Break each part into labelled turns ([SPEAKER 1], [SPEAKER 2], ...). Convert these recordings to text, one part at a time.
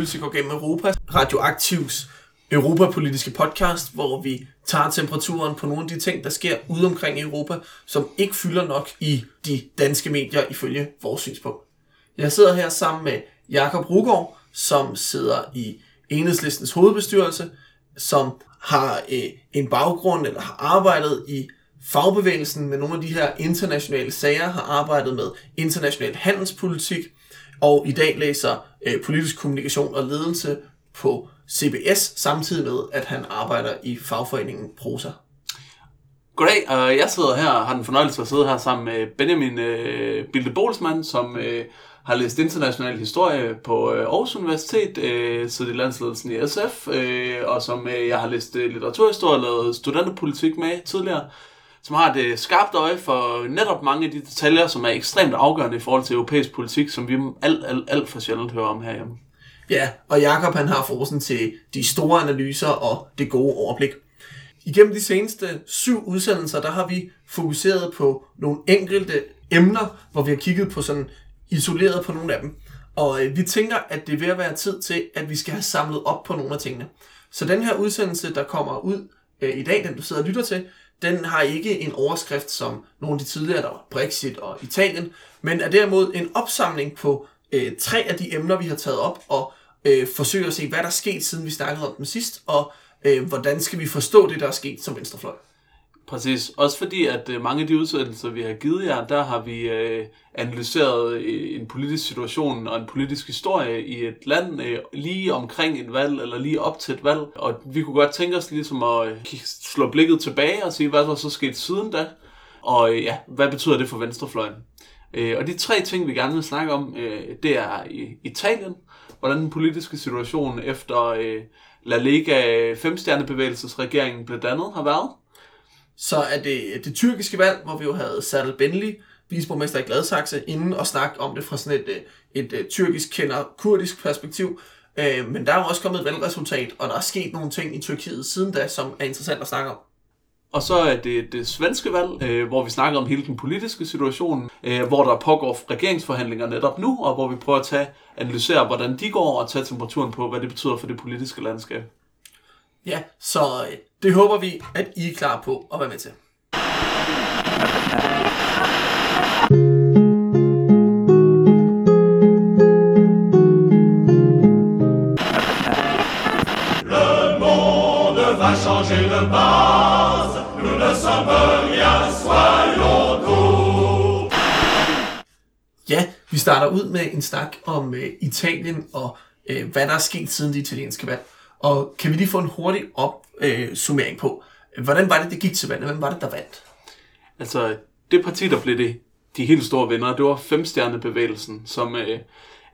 [SPEAKER 1] følelse går gennem Europa, Radioaktivs europapolitiske podcast, hvor vi tager temperaturen på nogle af de ting, der sker ude omkring i Europa, som ikke fylder nok i de danske medier ifølge vores synspunkt. Jeg sidder her sammen med Jakob Rugård, som sidder i Enhedslistens hovedbestyrelse, som har øh, en baggrund eller har arbejdet i fagbevægelsen med nogle af de her internationale sager, har arbejdet med international handelspolitik, og i dag læser øh, politisk kommunikation og ledelse på CBS, samtidig med, at han arbejder i fagforeningen Prosa.
[SPEAKER 2] Goddag, og jeg sidder her og har den fornøjelse at sidde her sammen med Benjamin øh, Bilde Bolsmann, som øh, har læst international historie på øh, Aarhus Universitet, øh, siddet i landsledelsen i SF, øh, og som øh, jeg har læst øh, litteraturhistorie og lavet studenterpolitik med tidligere, som har et skarpt øje for netop mange af de detaljer, som er ekstremt afgørende i forhold til europæisk politik, som vi alt, alt, alt for sjældent hører om herhjemme.
[SPEAKER 1] Ja, og Jakob han har forsen til de store analyser og det gode overblik. Igennem de seneste syv udsendelser, der har vi fokuseret på nogle enkelte emner, hvor vi har kigget på sådan isoleret på nogle af dem. Og øh, vi tænker, at det er ved at være tid til, at vi skal have samlet op på nogle af tingene. Så den her udsendelse, der kommer ud øh, i dag, den du sidder og lytter til, den har ikke en overskrift som nogle af de tidligere, der var Brexit og Italien, men er derimod en opsamling på øh, tre af de emner, vi har taget op, og øh, forsøger at se, hvad der er sket, siden vi snakkede om dem sidst, og øh, hvordan skal vi forstå det, der er sket som venstrefløj.
[SPEAKER 2] Præcis. Også fordi, at øh, mange af de udsendelser, vi har givet jer, der har vi øh, analyseret øh, en politisk situation og en politisk historie i et land øh, lige omkring et valg, eller lige op til et valg. Og vi kunne godt tænke os ligesom at øh, slå blikket tilbage og sige, hvad der så sket siden da. Og øh, ja, hvad betyder det for venstrefløjen? Øh, og de tre ting, vi gerne vil snakke om, øh, det er Italien, hvordan den politiske situation efter øh, La Lega femstjernebevægelsesregeringen blev dannet har været
[SPEAKER 1] så er det det tyrkiske valg, hvor vi jo havde Sadal Benli, viceborgmester i Gladsaxe, inden og snakke om det fra sådan et, et, et, et tyrkisk kender kurdisk perspektiv. Øh, men der er jo også kommet et valgresultat, og der er sket nogle ting i Tyrkiet siden da, som er interessant at snakke om.
[SPEAKER 2] Og så er det det svenske valg, øh, hvor vi snakker om hele den politiske situation, øh, hvor der pågår regeringsforhandlinger netop nu, og hvor vi prøver at tage, analysere, hvordan de går, og tage temperaturen på, hvad det betyder for det politiske landskab.
[SPEAKER 1] Ja, så øh, det håber vi, at I er klar på at være med til. Le monde va changer de base. Nous ne sommes rien, soyons tout. Ja, vi starter ud med en snak om uh, Italien og uh, hvad der er sket siden det italienske valg. Og kan vi lige få en hurtig opsummering øh, på, hvordan var det, det gik til vandet? Hvem var det, der vandt?
[SPEAKER 2] Altså, det parti, der blev det, de helt store vinder, det var Femstjernebevægelsen, som øh,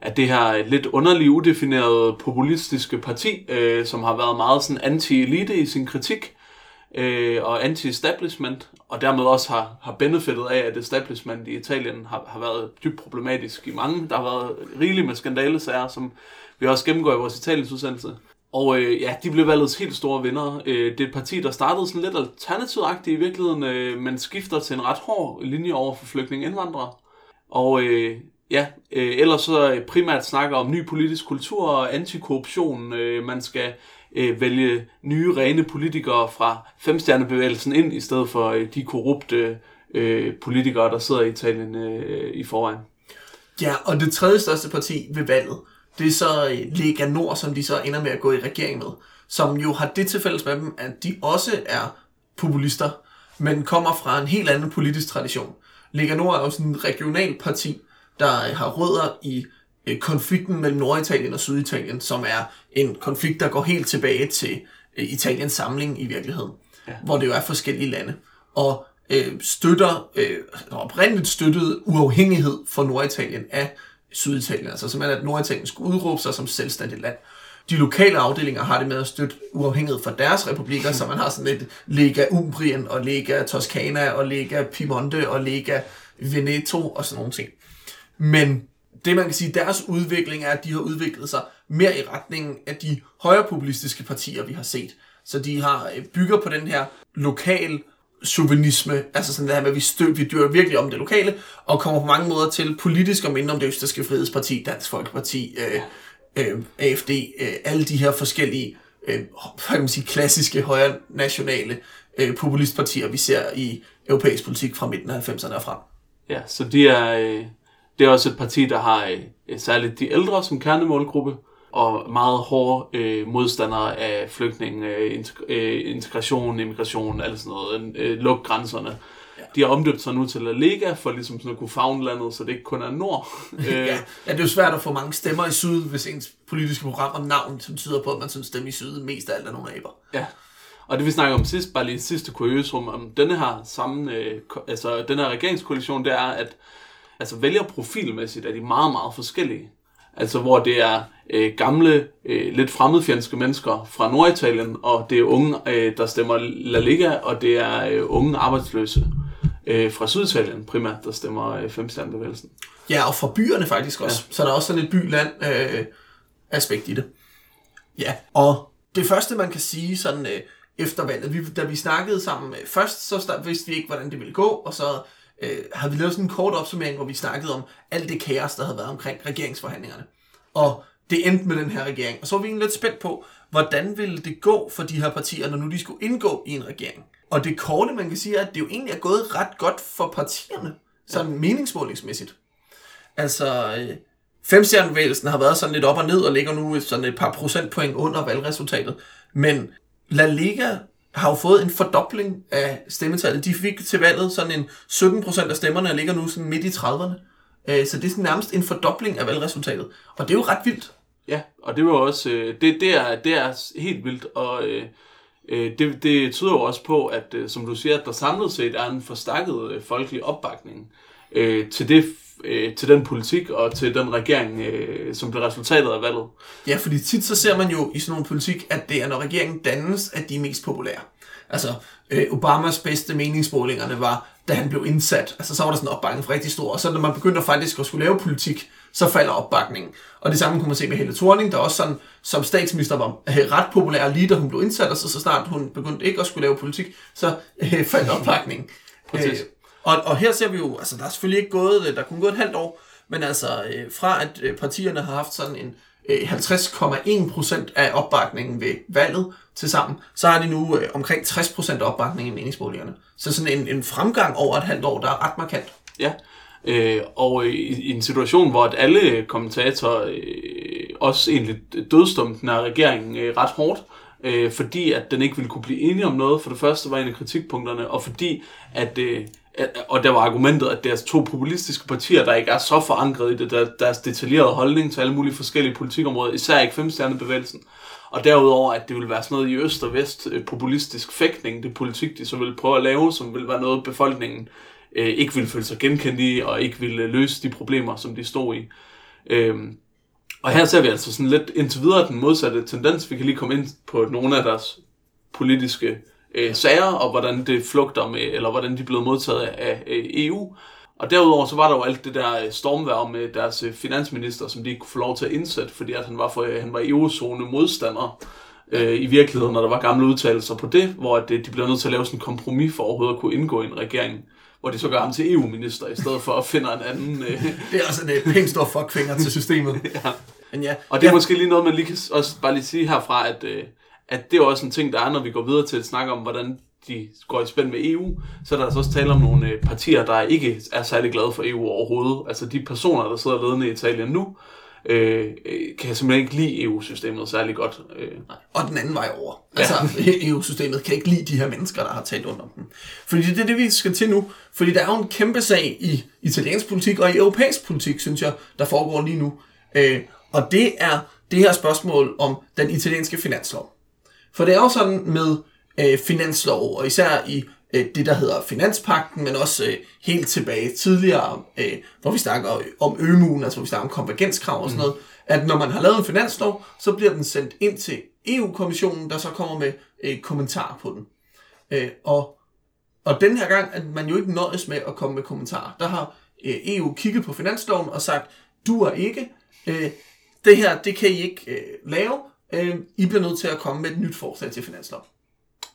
[SPEAKER 2] er det her lidt underligt udefinerede populistiske parti, øh, som har været meget sådan anti-elite i sin kritik øh, og anti-establishment, og dermed også har, har benefitet af, at establishment i Italien har, har været dybt problematisk i mange. Der har været rigeligt med skandalesager, som vi også gennemgår i vores Italiens udsendelse. Og øh, ja, de blev valgets helt store vinder. Øh, det er et parti, der startede sådan lidt alternativagtigt i virkeligheden, øh, men skifter til en ret hård linje over for flygtninge indvandrere. Og øh, ja, øh, ellers så primært snakker om ny politisk kultur og antikorruption. Øh, man skal øh, vælge nye, rene politikere fra femstjernebevægelsen ind, i stedet for øh, de korrupte øh, politikere, der sidder i Italien øh, i forvejen.
[SPEAKER 1] Ja, og det tredje største parti ved valget, det er så øh, Lega Nord, som de så ender med at gå i regering med, som jo har det til fælles med dem, at de også er populister, men kommer fra en helt anden politisk tradition. Lega Nord er jo sådan en regional parti, der har rødder i øh, konflikten mellem Norditalien og Syditalien, som er en konflikt, der går helt tilbage til øh, Italiens samling i virkeligheden, ja. hvor det jo er forskellige lande. Og øh, støtter, øh, oprindeligt støttet uafhængighed for Norditalien af Syditalien, altså simpelthen at Norditalien skulle udråbe sig som selvstændigt land. De lokale afdelinger har det med at støtte uafhængighed fra deres republikker, så man har sådan et Lega Umbrien og Lega Toscana og Lega Piemonte og Lega Veneto og sådan nogle ting. Men det man kan sige, deres udvikling er, at de har udviklet sig mere i retningen af de højrepopulistiske partier, vi har set. Så de har øh, bygger på den her lokal chauvinisme, altså sådan det her med, at vi, stø, vi dyrer virkelig om det lokale, og kommer på mange måder til politisk og mindre om det østerske frihedsparti, Dansk Folkeparti, øh, øh, AFD, øh, alle de her forskellige, øh, hvad kan man sige, klassiske højre nationale øh, populistpartier, vi ser i europæisk politik fra midten af 90'erne og frem.
[SPEAKER 2] Ja, så de er, øh, det er også et parti, der har øh, særligt de ældre som kernemålgruppe, og meget hårde øh, modstandere af flygtning, øh, øh, integration, immigration, alt sådan noget, øh, luk grænserne. Ja. De har omdøbt sig nu til La Liga, for ligesom sådan at kunne fagne landet, så det ikke kun er nord.
[SPEAKER 1] ja. ja, det er jo svært at få mange stemmer i syd, hvis ens politiske program og navn, som tyder på, at man synes stemme i syd mest af alt er nogle aber.
[SPEAKER 2] Ja, og det vi snakker om sidst, bare lige sidste kuriosum, om denne her sammen, øh, altså den her regeringskoalition, det er, at altså vælger profilmæssigt er de meget, meget forskellige. Altså hvor det er øh, gamle, øh, lidt fremmedfjendske mennesker fra Norditalien, og det er unge, øh, der stemmer La Liga, og det er øh, unge arbejdsløse øh, fra Syditalien primært, der stemmer øh, femstjernebevægelsen.
[SPEAKER 1] Ja, og fra byerne faktisk også. Ja. Så der er også sådan et by-land øh, aspekt i det. Ja, og det første man kan sige sådan øh, efter valget, vi, da vi snakkede sammen øh, først, så vidste vi ikke, hvordan det ville gå, og så øh, havde vi lavet sådan en kort opsummering, hvor vi snakkede om alt det kaos, der havde været omkring regeringsforhandlingerne. Og det endte med den her regering. Og så var vi egentlig lidt spændt på, hvordan ville det gå for de her partier, når nu de skulle indgå i en regering. Og det korte, man kan sige, er, at det jo egentlig er gået ret godt for partierne, sådan ja. meningsmålingsmæssigt. Altså, øh, femstjernebevægelsen har været sådan lidt op og ned, og ligger nu sådan et par procentpoint under valgresultatet. Men La Liga har jo fået en fordobling af stemmetallet. De fik til valget sådan en 17 procent af stemmerne, og ligger nu sådan midt i 30'erne. Øh, så det er sådan nærmest en fordobling af valgresultatet. Og det er jo ret vildt.
[SPEAKER 2] Ja, og det var også, øh, det, det, er, det er helt vildt, og øh, øh det, det tyder jo også på, at som du siger, at der samlet set er en forstakket folkelig opbakning til det til den politik og til den regering, som blev resultatet af valget.
[SPEAKER 1] Ja, fordi tit så ser man jo i sådan nogle politik, at det er, når regeringen dannes, at de er mest populære. Altså, Obamas bedste meningsmålingerne var da han blev indsat. Altså, så var der sådan en opbakning for rigtig stor. Og så når man begyndte faktisk at skulle lave politik, så falder opbakningen. Og det samme kunne man se med Helle Thorning, der også sådan, som statsminister var ret populær lige da hun blev indsat, og så, så snart hun begyndte ikke at skulle lave politik, så øh, faldt opbakningen. Øh, og, og her ser vi jo, altså der er selvfølgelig ikke gået, øh, der kunne gå et halvt år, men altså øh, fra at øh, partierne har haft sådan en øh, 50,1% af opbakningen ved valget til sammen, så har de nu øh, omkring 60% opbakning i meningsmålingerne. Så sådan en, en fremgang over et halvt år, der er ret markant.
[SPEAKER 2] Ja, øh, og øh, i, i en situation, hvor at alle kommentatorer øh, også egentlig dødstumt den her regering øh, ret hårdt, øh, fordi at den ikke ville kunne blive enige om noget, for det første var en af kritikpunkterne, og fordi at, øh, Øh, og der var argumentet, at deres to populistiske partier, der ikke er så forankret i det, der, deres detaljerede holdning til alle mulige forskellige politikområder, især ikke femstjernebevægelsen, og derudover, at det ville være sådan noget i øst og vest øh, populistisk fægtning, det politik, de så vil prøve at lave, som vil være noget, befolkningen øh, ikke vil føle sig genkendt i, og ikke vil øh, løse de problemer, som de stod i. Øhm, og her ser vi altså sådan lidt indtil videre den modsatte tendens. Vi kan lige komme ind på nogle af deres politiske øh, sager, og hvordan det flugter med, eller hvordan de er blevet modtaget af øh, EU. Og derudover så var der jo alt det der øh, stormvær med deres øh, finansminister, som de ikke kunne få lov til at indsætte, fordi at han var, for, øh, han var eurozone modstander øh, i virkeligheden, når der var gamle udtalelser på det, hvor at, de blev nødt til at lave sådan en kompromis for overhovedet at kunne indgå i en regering hvor de så gør ham til EU-minister, i stedet for at finde en anden... Øh...
[SPEAKER 1] Det er også en pænt stor fuckfinger til systemet.
[SPEAKER 2] ja. Men ja. Og det er ja. måske lige noget, man lige kan også bare lige sige herfra, at, øh, at det er også en ting, der er, når vi går videre til at snakke om, hvordan de går i spænd med EU, så er der altså også tale om nogle øh, partier, der ikke er særlig glade for EU overhovedet. Altså de personer, der sidder ledende i Italien nu, øh, kan simpelthen ikke lide EU-systemet særlig godt. Øh.
[SPEAKER 1] Og den anden vej over. Altså ja. EU-systemet kan ikke lide de her mennesker, der har talt under dem. Fordi det er det, vi skal til nu. Fordi der er jo en kæmpe sag i italiensk politik og i europæisk politik, synes jeg, der foregår lige nu. Øh, og det er det her spørgsmål om den italienske finanslov. For det er jo sådan med øh, finanslov, og især i øh, det, der hedder Finanspakten, men også øh, helt tilbage tidligere, øh, hvor vi snakker om ømuen, altså hvor vi snakker om konvergenskrav og sådan noget, mm. at når man har lavet en finanslov, så bliver den sendt ind til EU-kommissionen, der så kommer med øh, kommentarer på den. Øh, og, og den her gang, at man jo ikke nøjes med at komme med kommentarer. Der har øh, EU kigget på finansloven og sagt, du er ikke, øh, det her, det kan I ikke øh, lave, øh, I bliver nødt til at komme med et nyt forslag til finanslov.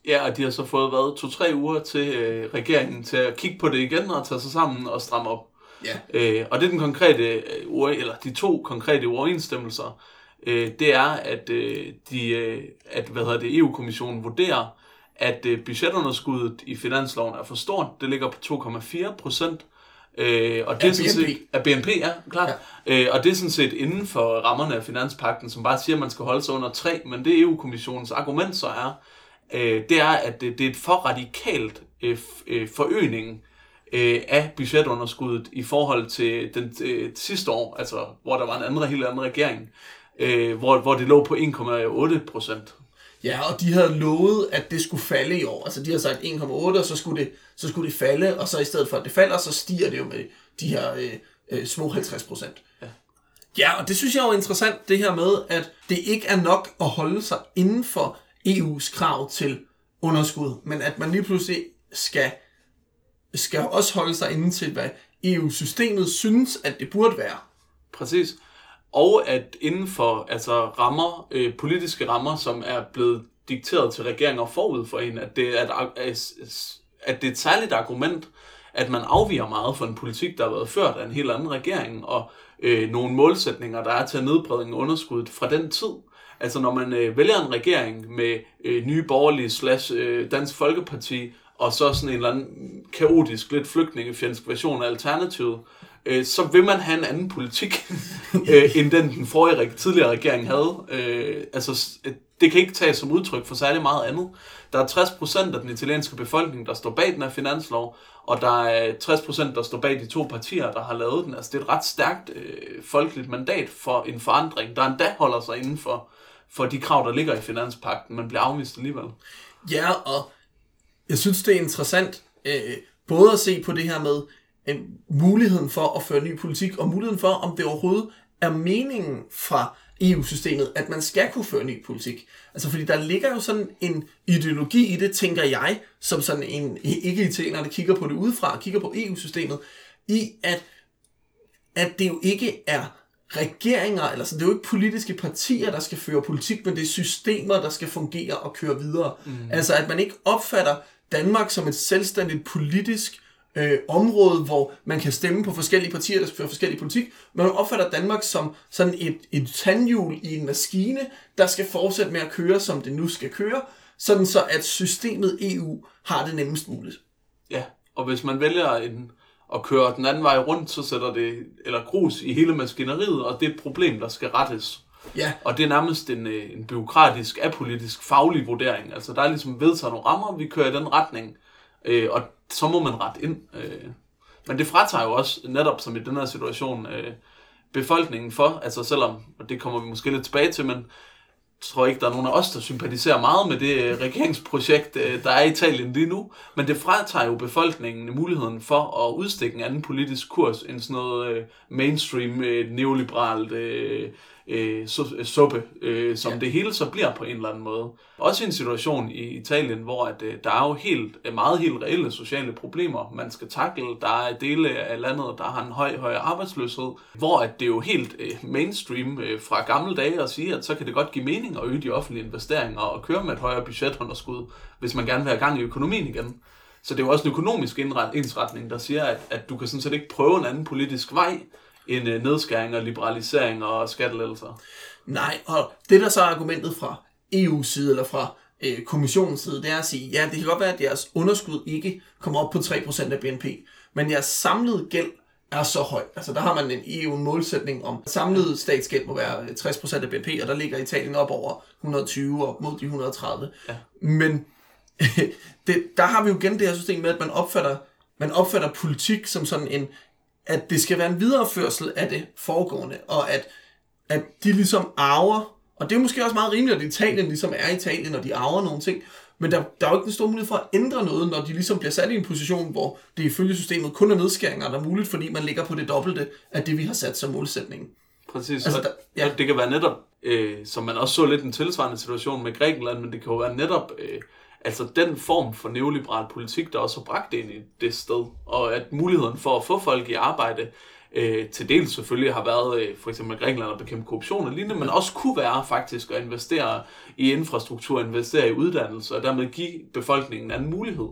[SPEAKER 2] Ja, og de har så fået været to-tre uger til øh, regeringen til at kigge på det igen og tage sig sammen og stramme op.
[SPEAKER 1] Ja.
[SPEAKER 2] Øh, og det er den konkrete, øh, eller de to konkrete uoverensstemmelser, øh, det er, at, øh, de, øh, at hvad hedder det, EU-kommissionen vurderer, at øh, budgetunderskuddet i finansloven er for stort. Det ligger på 2,4 procent. Øh, og det er sådan
[SPEAKER 1] BNP.
[SPEAKER 2] set, af BNP, ja, klart. Ja. Øh, og det er sådan set inden for rammerne af finanspakten, som bare siger, at man skal holde sig under 3, men det EU-kommissionens argument så er, øh, det er, at det, det er et for radikalt øh, øh, forøgning øh, af budgetunderskuddet i forhold til den øh, sidste år, altså hvor der var en anden, helt anden regering, øh, hvor, hvor det lå på 1,8 procent.
[SPEAKER 1] Ja, og de havde lovet, at det skulle falde i år. Altså, de havde sagt 1,8, og så skulle, det, så skulle det falde, og så i stedet for, at det falder, så stiger det jo med de her øh, øh, små 50 procent.
[SPEAKER 2] Ja.
[SPEAKER 1] ja, og det synes jeg jo er interessant, det her med, at det ikke er nok at holde sig inden for EU's krav til underskud, men at man lige pludselig skal, skal også holde sig inden til, hvad EU-systemet synes, at det burde være.
[SPEAKER 2] Præcis. Og at inden for altså rammer, øh, politiske rammer, som er blevet dikteret til regeringer forud for en, at det er et, at det er et særligt argument, at man afviger meget fra en politik, der har været ført af en helt anden regering, og øh, nogle målsætninger, der er til at nedbringe underskuddet fra den tid. Altså når man øh, vælger en regering med øh, nye borgerlige slash øh, Dansk Folkeparti, og så sådan en eller anden kaotisk, lidt flygtningefjendsk version af Alternativet, øh, så vil man have en anden politik, øh, end den den forrige tidligere regering havde. Øh, altså, det kan ikke tages som udtryk for særlig meget andet. Der er 60% af den italienske befolkning, der står bag den her finanslov, og der er 60% der står bag de to partier, der har lavet den. Altså, det er et ret stærkt øh, folkeligt mandat for en forandring, der endda holder sig inden for, for de krav, der ligger i finanspakten, men bliver afvist alligevel.
[SPEAKER 1] Ja, og jeg synes, det er interessant øh, både at se på det her med øh, muligheden for at føre ny politik, og muligheden for, om det overhovedet er meningen fra EU-systemet, at man skal kunne føre ny politik. Altså, fordi der ligger jo sådan en ideologi i det, tænker jeg, som sådan en ikke-italiener, der kigger på det udefra, kigger på EU-systemet, i at, at det jo ikke er regeringer, eller så det er jo ikke politiske partier, der skal føre politik, men det er systemer, der skal fungere og køre videre. Mm. Altså, at man ikke opfatter Danmark som et selvstændigt politisk øh, område, hvor man kan stemme på forskellige partier, der skal føre forskellige politik, men man opfatter Danmark som sådan et, et tandhjul i en maskine, der skal fortsætte med at køre, som det nu skal køre, sådan så at systemet EU har det nemmest muligt.
[SPEAKER 2] Ja, og hvis man vælger en, at køre den anden vej rundt, så sætter det eller grus i hele maskineriet, og det er et problem, der skal rettes.
[SPEAKER 1] Ja.
[SPEAKER 2] Og det er nærmest en, øh, en byråkratisk, apolitisk, faglig vurdering. Altså der er ligesom vedtaget nogle rammer, vi kører i den retning, øh, og så må man rette ind. Øh. Men det fratager jo også, netop som i den her situation, øh, befolkningen for, altså selvom, og det kommer vi måske lidt tilbage til, men jeg tror ikke, der er nogen af os, der sympatiserer meget med det øh, regeringsprojekt, øh, der er i Italien lige nu, men det fratager jo befolkningen muligheden for at udstikke en anden politisk kurs end sådan noget øh, mainstream, øh, neoliberalt øh, øh, su- suppe, øh, som ja. det hele så bliver på en eller anden måde. Også i en situation i Italien, hvor at, øh, der er jo helt, øh, meget helt reelle sociale problemer, man skal takle. Der er dele af landet, der har en høj, høj arbejdsløshed, hvor at det er jo helt øh, mainstream øh, fra gamle dage at sige, at så kan det godt give mening at øge de offentlige investeringer og køre med et højere budgetunderskud, hvis man gerne vil have gang i økonomien igen. Så det er jo også en økonomisk indret, ensretning, der siger, at, at du kan sådan set ikke prøve en anden politisk vej, end øh, nedskæring og liberalisering og skattelettelser.
[SPEAKER 1] Nej, og det der så er argumentet fra EU's side, eller fra øh, kommissionens side, det er at sige, ja, det kan godt være, at jeres underskud ikke kommer op på 3% af BNP, men jeres samlede gæld er så høj. Altså der har man en EU-målsætning om, at samlet statsgæld må være 60% af BNP, og der ligger Italien op over 120 og mod de 130.
[SPEAKER 2] Ja.
[SPEAKER 1] Men det, der har vi jo igen det her system med, at man opfatter, man opfatter politik som sådan en, at det skal være en videreførsel af det foregående, og at, at de ligesom arver, og det er måske også meget rimeligt, at Italien ligesom er Italien, og de arver nogle ting, men der, der er jo ikke en stor mulighed for at ændre noget, når de ligesom bliver sat i en position, hvor det ifølge systemet kun er nedskæringer, der er muligt, fordi man ligger på det dobbelte af det, vi har sat som målsætning.
[SPEAKER 2] Præcis,
[SPEAKER 1] Altså, der- ja.
[SPEAKER 2] det kan være netop, øh, som man også så lidt en tilsvarende situation med Grækenland, men det kan jo være netop, øh, altså den form for neoliberal politik, der også har bragt det ind i det sted, og at muligheden for at få folk i arbejde øh, til dels selvfølgelig har været øh, for eksempel Grækenland at bekæmpe korruption og lignende, men også kunne være faktisk at investere i infrastruktur, investere i uddannelse og dermed give befolkningen en anden mulighed.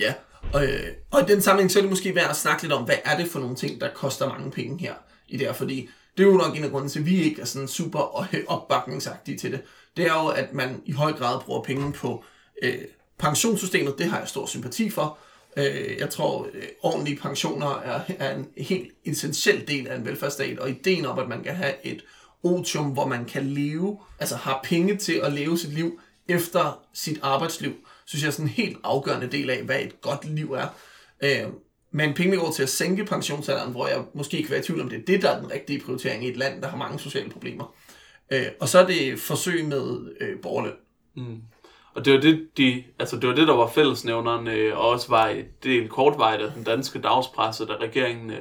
[SPEAKER 1] Ja, og, øh, og i den sammenhæng så er det måske værd at snakke lidt om, hvad er det for nogle ting, der koster mange penge her i det her, fordi det er jo nok en af grunden til, at vi ikke er sådan super opbakningsagtige til det. Det er jo, at man i høj grad bruger penge på øh, pensionssystemet. Det har jeg stor sympati for. Øh, jeg tror, øh, ordentlige pensioner er, er en helt essentiel del af en velfærdsstat, og ideen om, at man kan have et otium, hvor man kan leve, altså har penge til at leve sit liv efter sit arbejdsliv, synes jeg er sådan en helt afgørende del af, hvad et godt liv er. Øh, men pengene går til at sænke pensionsalderen, hvor jeg måske ikke kan være i tvivl om, det er det, der er den rigtige prioritering i et land, der har mange sociale problemer. Øh, og så er det forsøg med øh, borgerløn.
[SPEAKER 2] Mm. Og det var det, de, altså det var det, der var fællesnævneren, øh, og også var et del kortvejt af den danske dagspresse, da regeringen øh,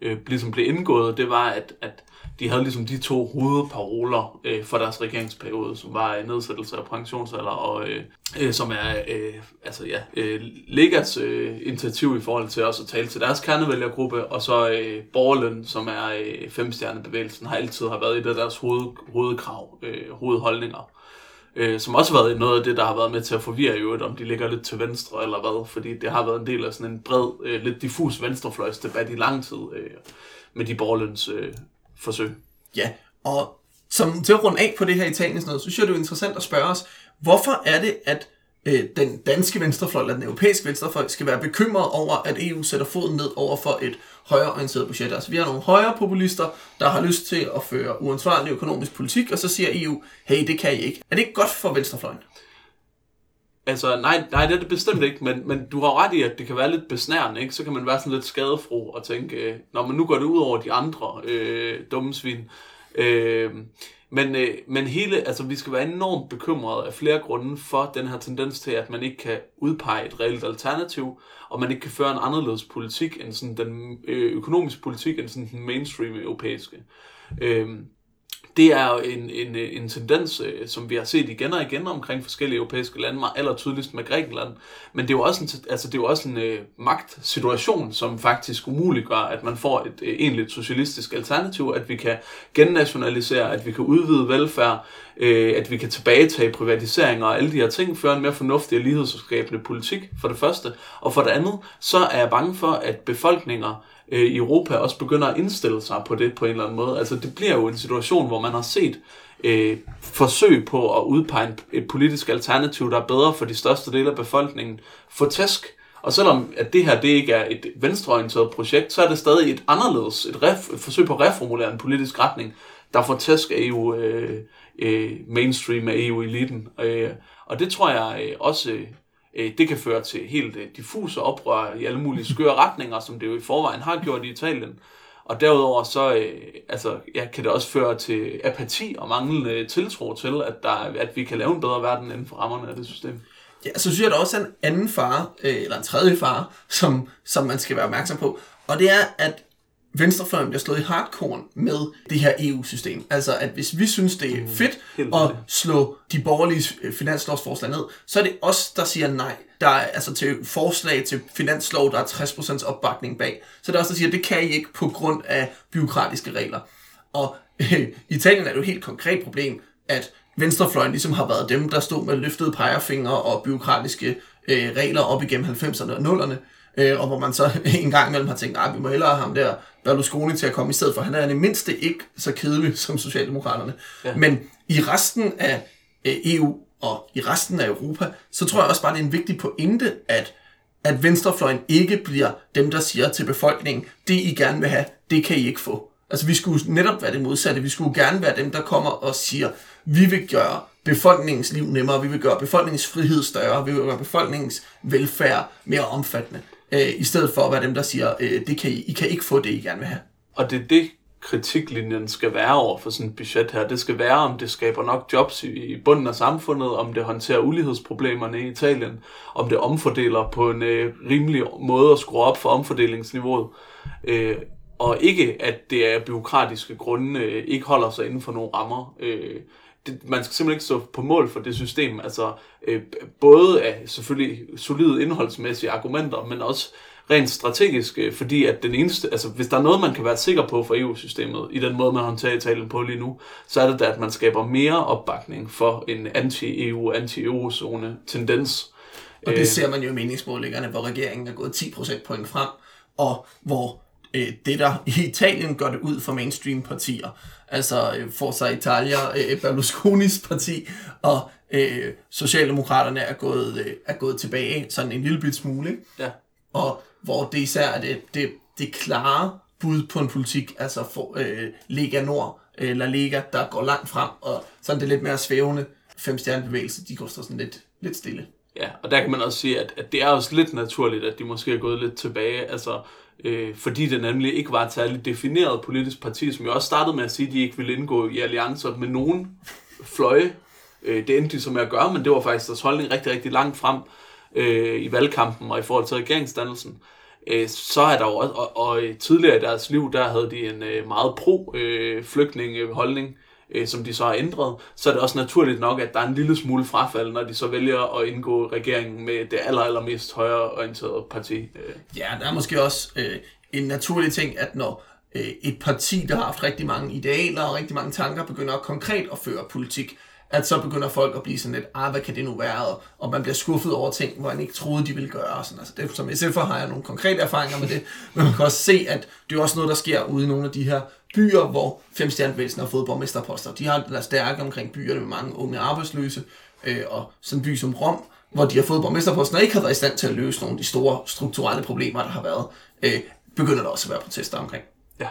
[SPEAKER 2] øh ligesom blev indgået, det var, at, at de havde ligesom de to hovedparoler øh, for deres regeringsperiode, som var øh, nedsættelse af pensionsalder, og øh, øh, som er øh, altså, ja, øh, Legas øh, initiativ i forhold til også at tale til deres kernevælgergruppe, og så øh, borgerløn, som er øh, femstjernebevægelsen, har altid har været et af deres hoved, hovedkrav, øh, hovedholdninger øh, som også har været noget af det, der har været med til at forvirre i øvrigt, om de ligger lidt til venstre eller hvad, fordi det har været en del af sådan en bred, øh, lidt diffus venstrefløjsdebat i lang tid øh, med de borgerløns øh, forsøg.
[SPEAKER 1] Ja, og som til at runde af på det her Italien, sådan noget, så synes jeg, det er interessant at spørge os, hvorfor er det, at øh, den danske venstrefløj, eller den europæiske venstrefløj, skal være bekymret over, at EU sætter foden ned over for et højreorienteret budget. Altså vi har nogle højre populister, der har lyst til at føre uansvarlig økonomisk politik, og så siger EU, hey, det kan I ikke. Er det ikke godt for venstrefløjen?
[SPEAKER 2] Altså, nej, nej, det er det bestemt ikke, men, men du har ret i, at det kan være lidt besnærende, ikke? Så kan man være sådan lidt skadefro og tænke, øh, når man nu går det ud over de andre øh, dumme svin. Øh, men, øh, men hele, altså vi skal være enormt bekymrede af flere grunde for den her tendens til, at man ikke kan udpege et reelt alternativ, og man ikke kan føre en anderledes politik end sådan den øh, økonomiske politik end sådan den mainstream europæiske. Øh, det er jo en, en, en tendens, øh, som vi har set igen og igen omkring forskellige europæiske lande, aller tydeligst med Grækenland. Men det er jo også en, altså det er jo også en øh, magtsituation, som faktisk umuliggør, at man får et øh, egentligt socialistisk alternativ, at vi kan gennationalisere, at vi kan udvide velfærd, øh, at vi kan tilbagetage privatiseringer og alle de her ting, føre en mere fornuftig og lighedsskabende politik, for det første. Og for det andet, så er jeg bange for, at befolkninger øh, Europa også begynder at indstille sig på det på en eller anden måde. Altså det bliver jo en situation, hvor man har set øh, forsøg på at udpege et politisk alternativ, der er bedre for de største dele af befolkningen, for tæsk. Og selvom at det her det ikke er et venstreorienteret projekt, så er det stadig et anderledes, et, ref, et forsøg på at reformulere en politisk retning, der får tæsk af EU, øh, øh, mainstream af EU-eliten. Øh, og det tror jeg øh, også Øh, det kan føre til helt øh, diffuse oprør i alle mulige skøre retninger, som det jo i forvejen har gjort i Italien. Og derudover så øh, altså, ja, kan det også føre til apati og manglende øh, tiltro til, at, der, at vi kan lave en bedre verden inden for rammerne af det system.
[SPEAKER 1] Ja, så synes jeg, der også er en anden fare, øh, eller en tredje fare, som, som man skal være opmærksom på. Og det er, at venstrefløjen bliver slået i hardcore med det her EU-system. Altså, at hvis vi synes, det er mm, fedt mm, at slå de borgerlige øh, finanslovsforslag ned, så er det os, der siger nej. Der er altså til forslag til finanslov, der er 60% opbakning bag. Så det er os, der siger, at det kan I ikke på grund af byråkratiske regler. Og øh, i Italien er det jo et helt konkret problem, at venstrefløjen ligesom har været dem, der stod med løftede pegefingre og byråkratiske øh, regler op igennem 90'erne og 0'erne øh, og hvor man så en gang imellem har tænkt, nej, vi må hellere have ham der Berlusconi til at komme i stedet for. Han er det mindste ikke så kedelig som Socialdemokraterne. Ja. Men i resten af øh, EU og i resten af Europa, så tror jeg også bare, det er en vigtig pointe, at at venstrefløjen ikke bliver dem, der siger til befolkningen, det I gerne vil have, det kan I ikke få. Altså vi skulle netop være det modsatte. Vi skulle gerne være dem, der kommer og siger, vi vil gøre befolkningens liv nemmere, vi vil gøre befolkningens frihed større, vi vil gøre befolkningens velfærd mere omfattende øh, i stedet for at være dem, der siger, øh, det kan I, I kan ikke få det, I gerne vil have.
[SPEAKER 2] Og det er det, kritiklinjen skal være over for sådan et budget her. Det skal være, om det skaber nok jobs i, i bunden af samfundet, om det håndterer ulighedsproblemerne i Italien, om det omfordeler på en øh, rimelig måde at skrue op for omfordelingsniveauet. Øh, og ikke, at det er byråkratiske grunde øh, ikke holder sig inden for nogle rammer. Øh, det, man skal simpelthen ikke stå på mål for det system. Altså, øh, både af selvfølgelig solide indholdsmæssige argumenter, men også rent strategisk, øh, fordi at den eneste, altså hvis der er noget, man kan være sikker på for EU-systemet, i den måde, man håndterer Italien på lige nu, så er det da, at man skaber mere opbakning for en anti-EU, anti-eurozone tendens.
[SPEAKER 1] Og det ser man jo i meningsmålingerne, hvor regeringen er gået 10% point frem, og hvor øh, det, der i Italien gør det ud for mainstream-partier, altså øh, Forza Italia, øh, Berlusconis parti, og øh, Socialdemokraterne er gået, øh, er gået tilbage sådan en lille bit smule. Ikke?
[SPEAKER 2] Ja.
[SPEAKER 1] Og hvor det især er det, det, det klare bud på en politik, altså for, øh, Lega Nord, eller Lega, der går langt frem, og sådan det lidt mere svævende femstjernebevægelse, de går så sådan lidt, lidt stille.
[SPEAKER 2] Ja, og der kan man også sige, at, at det er også lidt naturligt, at de måske er gået lidt tilbage, altså øh, fordi det nemlig ikke var et særligt defineret politisk parti, som jo også startede med at sige, at de ikke ville indgå i alliancer med nogen fløje. Øh, det endte de som med at gøre, men det var faktisk deres holdning rigtig, rigtig langt frem øh, i valgkampen og i forhold til regeringsdannelsen. Øh, så er der jo også, og, og øh, tidligere i deres liv, der havde de en øh, meget pro-flygtning øh, øh, som de så har ændret, så er det også naturligt nok, at der er en lille smule frafald, når de så vælger at indgå regeringen med det aller, allermest højreorienterede parti. Øh.
[SPEAKER 1] Ja, der er måske også øh, en naturlig ting, at når øh, et parti, der har haft rigtig mange idealer og rigtig mange tanker, begynder at konkret at føre politik, at så begynder folk at blive sådan lidt, ah, hvad kan det nu være, og, og man bliver skuffet over ting, hvor man ikke troede, de ville gøre. Og sådan. Altså, det, som SF'er har jeg nogle konkrete erfaringer med det, men man kan også se, at det er også noget, der sker ude i nogle af de her byer, hvor femstjernebevægelsen har fået borgmesterposter. De har været stærke omkring byerne med mange unge arbejdsløse, øh, og sådan en by som Rom, hvor de har fået borgmesterposten og ikke har været i stand til at løse nogle af de store strukturelle problemer, der har været, øh, begynder der også at være protester omkring.
[SPEAKER 2] Ja.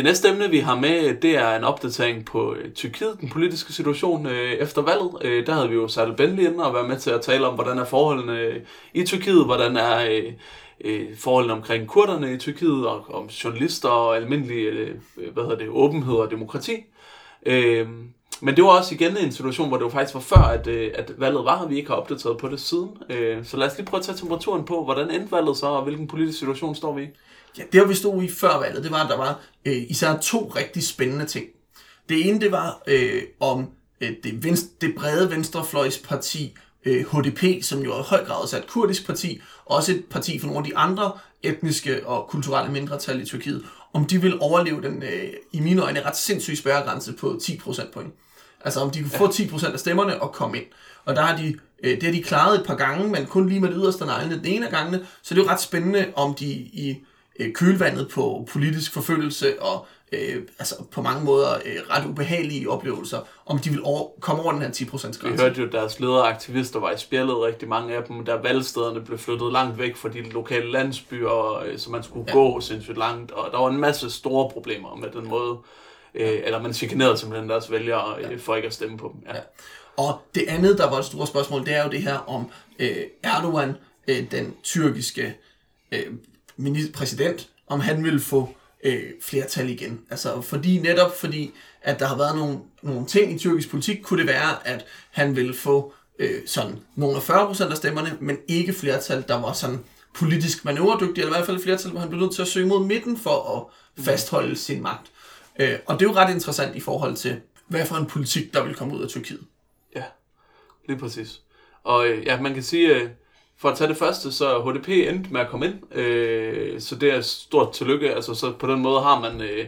[SPEAKER 2] Det næste emne, vi har med, det er en opdatering på øh, Tyrkiet, den politiske situation øh, efter valget. Øh, der havde vi jo Sadel Benli inde og været med til at tale om, hvordan er forholdene øh, i Tyrkiet, hvordan er øh, øh, forholdene omkring kurderne i Tyrkiet, og om journalister og almindelig øh, øh hvad hedder det, åbenhed og demokrati. Øh, men det var også igen en situation, hvor det jo faktisk var før, at, øh, at valget var, og vi ikke har opdateret på det siden. Øh, så lad os lige prøve at tage temperaturen på, hvordan endte valget så, og hvilken politisk situation står vi i.
[SPEAKER 1] Ja, det vi stod i før valget, det var, at der var øh, især to rigtig spændende ting. Det ene, det var øh, om øh, det, venstre, det brede venstrefløjsparti øh, HDP, som jo i høj grad også er et kurdisk parti, også et parti for nogle af de andre etniske og kulturelle mindretal i Tyrkiet, om de vil overleve den, øh, i mine øjne, ret sindssyge spærregrænse på 10 procentpoint. Altså om de kunne få 10% af stemmerne og komme ind. Og der har de, øh, det har de klaret et par gange, men kun lige med det yderste neglene den ene af gangene. Så det er jo ret spændende, om de i øh, kølvandet på politisk forfølgelse og øh, altså på mange måder øh, ret ubehagelige oplevelser, om de vil over, komme over den her 10%
[SPEAKER 2] Vi
[SPEAKER 1] grænse.
[SPEAKER 2] hørte jo, at deres ledere og aktivister var i spjældet, rigtig mange af dem, der valgstederne blev flyttet langt væk fra de lokale landsbyer, øh, så man skulle ja.
[SPEAKER 1] Ja.
[SPEAKER 2] gå sindssygt langt, og der var en masse store problemer med den måde, øh, eller man chikanerede simpelthen deres vælgere øh, for ikke at stemme på dem. Ja.
[SPEAKER 1] Ja. Og det andet, der var et stort spørgsmål, det er jo det her om øh, Erdogan, øh, den tyrkiske øh, præsident, om han vil få øh, flertal igen. Altså fordi netop fordi, at der har været nogle, nogle ting i tyrkisk politik, kunne det være, at han ville få øh, sådan nogle af 40% af stemmerne, men ikke flertal, der var sådan politisk manøvredygtig, eller i hvert fald flertal, hvor han blev nødt til at søge mod midten for at fastholde sin magt. Øh, og det er jo ret interessant i forhold til, hvad for en politik, der vil komme ud af Tyrkiet.
[SPEAKER 2] Ja, lige præcis. Og øh, ja, man kan sige, øh, for at tage det første, så HDP endte med at komme ind, øh, så det er stort tillykke. Altså, så på den måde har man øh,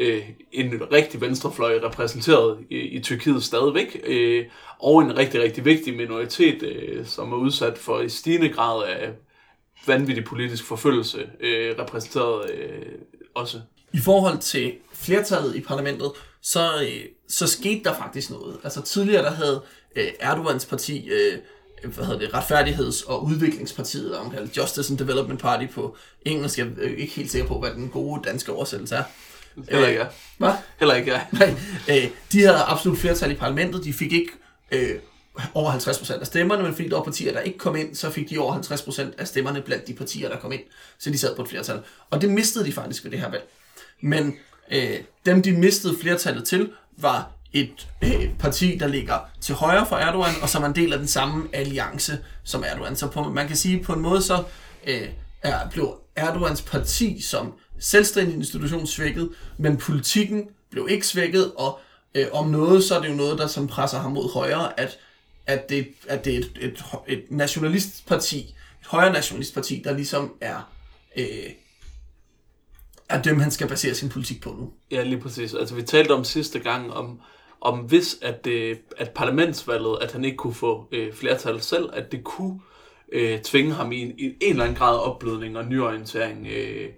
[SPEAKER 2] øh, en rigtig venstrefløj repræsenteret i, i Tyrkiet stadigvæk, øh, og en rigtig, rigtig vigtig minoritet, øh, som er udsat for i stigende grad af vanvittig politisk forfølgelse, øh, repræsenteret øh, også.
[SPEAKER 1] I forhold til flertallet i parlamentet, så, øh, så skete der faktisk noget. Altså tidligere der havde øh, Erdogans parti, øh, hvad hedder det, Retfærdigheds- og Udviklingspartiet, der er omkaldt Justice and Development Party på engelsk. Jeg er ikke helt sikker på, hvad den gode danske oversættelse er.
[SPEAKER 2] Heller ikke jeg.
[SPEAKER 1] Hvad?
[SPEAKER 2] Heller ikke jeg.
[SPEAKER 1] Nej, øh, de havde absolut flertal i parlamentet. De fik ikke øh, over 50% af stemmerne, men fordi der var partier, der ikke kom ind, så fik de over 50% af stemmerne blandt de partier, der kom ind. Så de sad på et flertal. Og det mistede de faktisk ved det her valg. Men øh, dem, de mistede flertallet til, var et øh, parti, der ligger til højre for Erdogan, og som er en del af den samme alliance som Erdogan. Så på, man kan sige, på en måde så øh, er, blev Erdogans parti som selvstændig institution svækket, men politikken blev ikke svækket, og øh, om noget, så er det jo noget, der som presser ham mod højre, at, at det, at det er et, et, et nationalistparti, et højre nationalistparti, der ligesom er, øh, er dem, han skal basere sin politik på nu.
[SPEAKER 2] Ja, lige præcis. Altså, vi talte om sidste gang, om, om hvis at, øh, at parlamentsvalget, at han ikke kunne få øh, flertal selv, at det kunne øh, tvinge ham i en, i en eller anden grad af opblødning og nyorientering. Øh,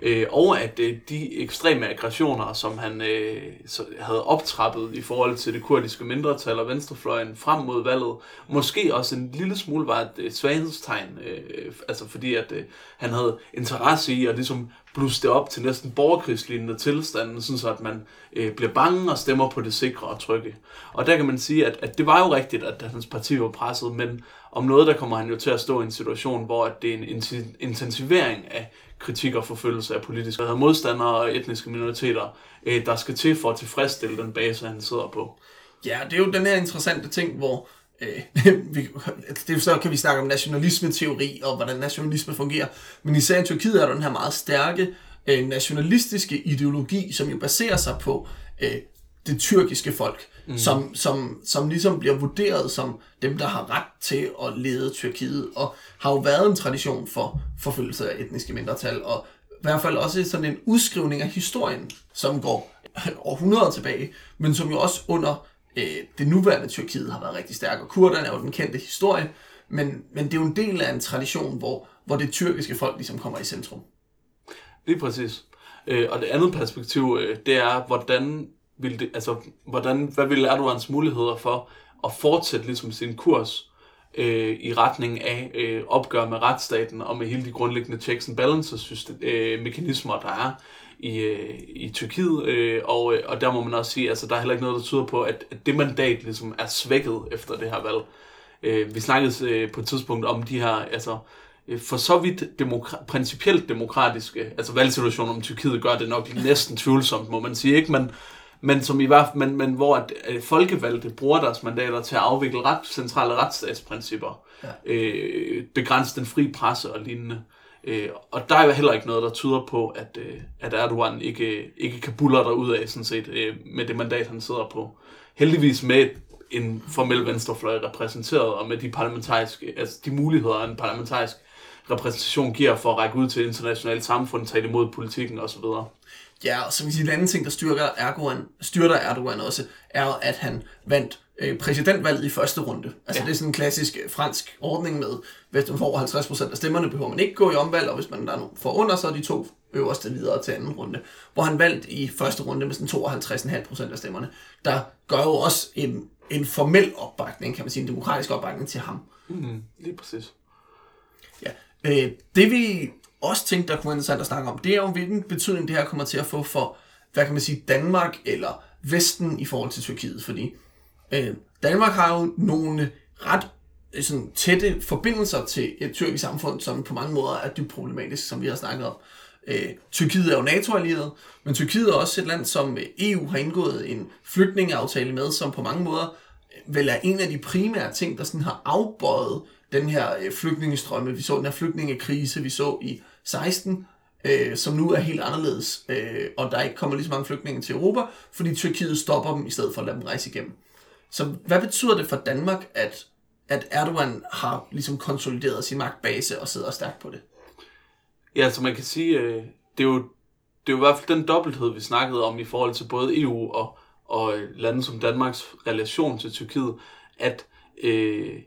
[SPEAKER 2] øh, og at øh, de ekstreme aggressioner, som han øh, så havde optrappet i forhold til det kurdiske mindretal og venstrefløjen frem mod valget, måske også en lille smule var et, øh, svaghedstegn, øh, altså fordi at øh, han havde interesse i at ligesom blusse det op til næsten borgerkrigslignende tilstanden, sådan så at man øh, bliver bange og stemmer på det sikre og trygge. Og der kan man sige, at, at det var jo rigtigt, at, at hans parti var presset, men om noget, der kommer han jo til at stå i en situation, hvor at det er en intensivering af kritik og forfølgelse af politiske modstandere og etniske minoriteter, øh, der skal til for at tilfredsstille den base, han sidder på.
[SPEAKER 1] Ja, det er jo den her interessante ting, hvor øh, vi, altså, det, så kan vi snakke om nationalisme-teori og hvordan nationalisme fungerer, men især i Tyrkiet er der den her meget stærke øh, nationalistiske ideologi, som jo baserer sig på øh, det tyrkiske folk, mm. som, som, som ligesom bliver vurderet som dem, der har ret til at lede Tyrkiet, og har jo været en tradition for forfølgelse af etniske mindretal, og i hvert fald også sådan en udskrivning af historien, som går århundreder tilbage, men som jo også under øh, det nuværende Tyrkiet har været rigtig stærk, og kurderne er jo den kendte historie, men, men det er jo en del af en tradition, hvor, hvor det tyrkiske folk ligesom kommer i centrum.
[SPEAKER 2] Lige præcis. Øh, og det andet perspektiv, øh, det er, hvordan vil det, altså, hvordan, hvad ville Erdogans muligheder for at fortsætte ligesom sin kurs øh, i retning af øh, opgør med retsstaten og med hele de grundlæggende checks and balances system, øh, mekanismer, der er i, øh, i Tyrkiet. Øh, og, øh, og der må man også sige, altså der er heller ikke noget, der tyder på, at, at det mandat ligesom er svækket efter det her valg. Øh, vi snakkede øh, på et tidspunkt om de her, altså øh, for så vidt demokra- principielt demokratiske, altså valgsituationen om Tyrkiet gør det nok næsten tvivlsomt, må man sige, ikke? Men, men, som i hvert men, men hvor at, at folkevalgte bruger deres mandater til at afvikle ret, centrale retsstatsprincipper, ja. øh, begrænse den fri presse og lignende. Øh, og der er jo heller ikke noget, der tyder på, at, øh, at Erdogan ikke, ikke kan buller der ud af, sådan set, øh, med det mandat, han sidder på. Heldigvis med en formel venstrefløj repræsenteret, og med de parlamentariske, altså de muligheder, en parlamentarisk repræsentation giver for at række ud til internationalt samfund, tage imod politikken osv.
[SPEAKER 1] Ja, vil sige, en anden ting, der styrker Erdogan, styrter Erdogan også, er, at han vandt øh, præsidentvalget i første runde. Altså ja. det er sådan en klassisk øh, fransk ordning med, hvis man får over 50% af stemmerne, behøver man ikke gå i omvalg, og hvis man der er under, så er de to øverste videre til anden runde. Hvor han vandt i første runde med sådan 52,5% af stemmerne. Der gør jo også en, en formel opbakning, kan man sige, en demokratisk opbakning til ham.
[SPEAKER 2] Mm, lige præcis.
[SPEAKER 1] Ja. Øh, det vi også tænkte, der kunne være interessant at snakke om, det er jo, hvilken betydning det her kommer til at få for, hvad kan man sige, Danmark eller Vesten i forhold til Tyrkiet, fordi øh, Danmark har jo nogle ret øh, sådan, tætte forbindelser til et tyrkisk samfund, som på mange måder er dybt problematisk, som vi har snakket om. Øh, Tyrkiet er jo NATO-allieret, men Tyrkiet er også et land, som EU har indgået en flygtningeaftale med, som på mange måder øh, vel er en af de primære ting, der sådan har afbøjet den her øh, flygtningestrømme. Vi så den her flygtningekrise, vi så i 16, øh, som nu er helt anderledes, øh, og der ikke kommer lige så mange flygtninge til Europa, fordi Tyrkiet stopper dem i stedet for at lade dem rejse igennem. Så hvad betyder det for Danmark, at, at Erdogan har ligesom konsolideret sin magtbase og sidder stærkt på det?
[SPEAKER 2] Ja, så man kan sige, øh, det er jo det er jo i hvert fald den dobbelthed, vi snakkede om i forhold til både EU og, og lande som Danmarks relation til Tyrkiet, at øh,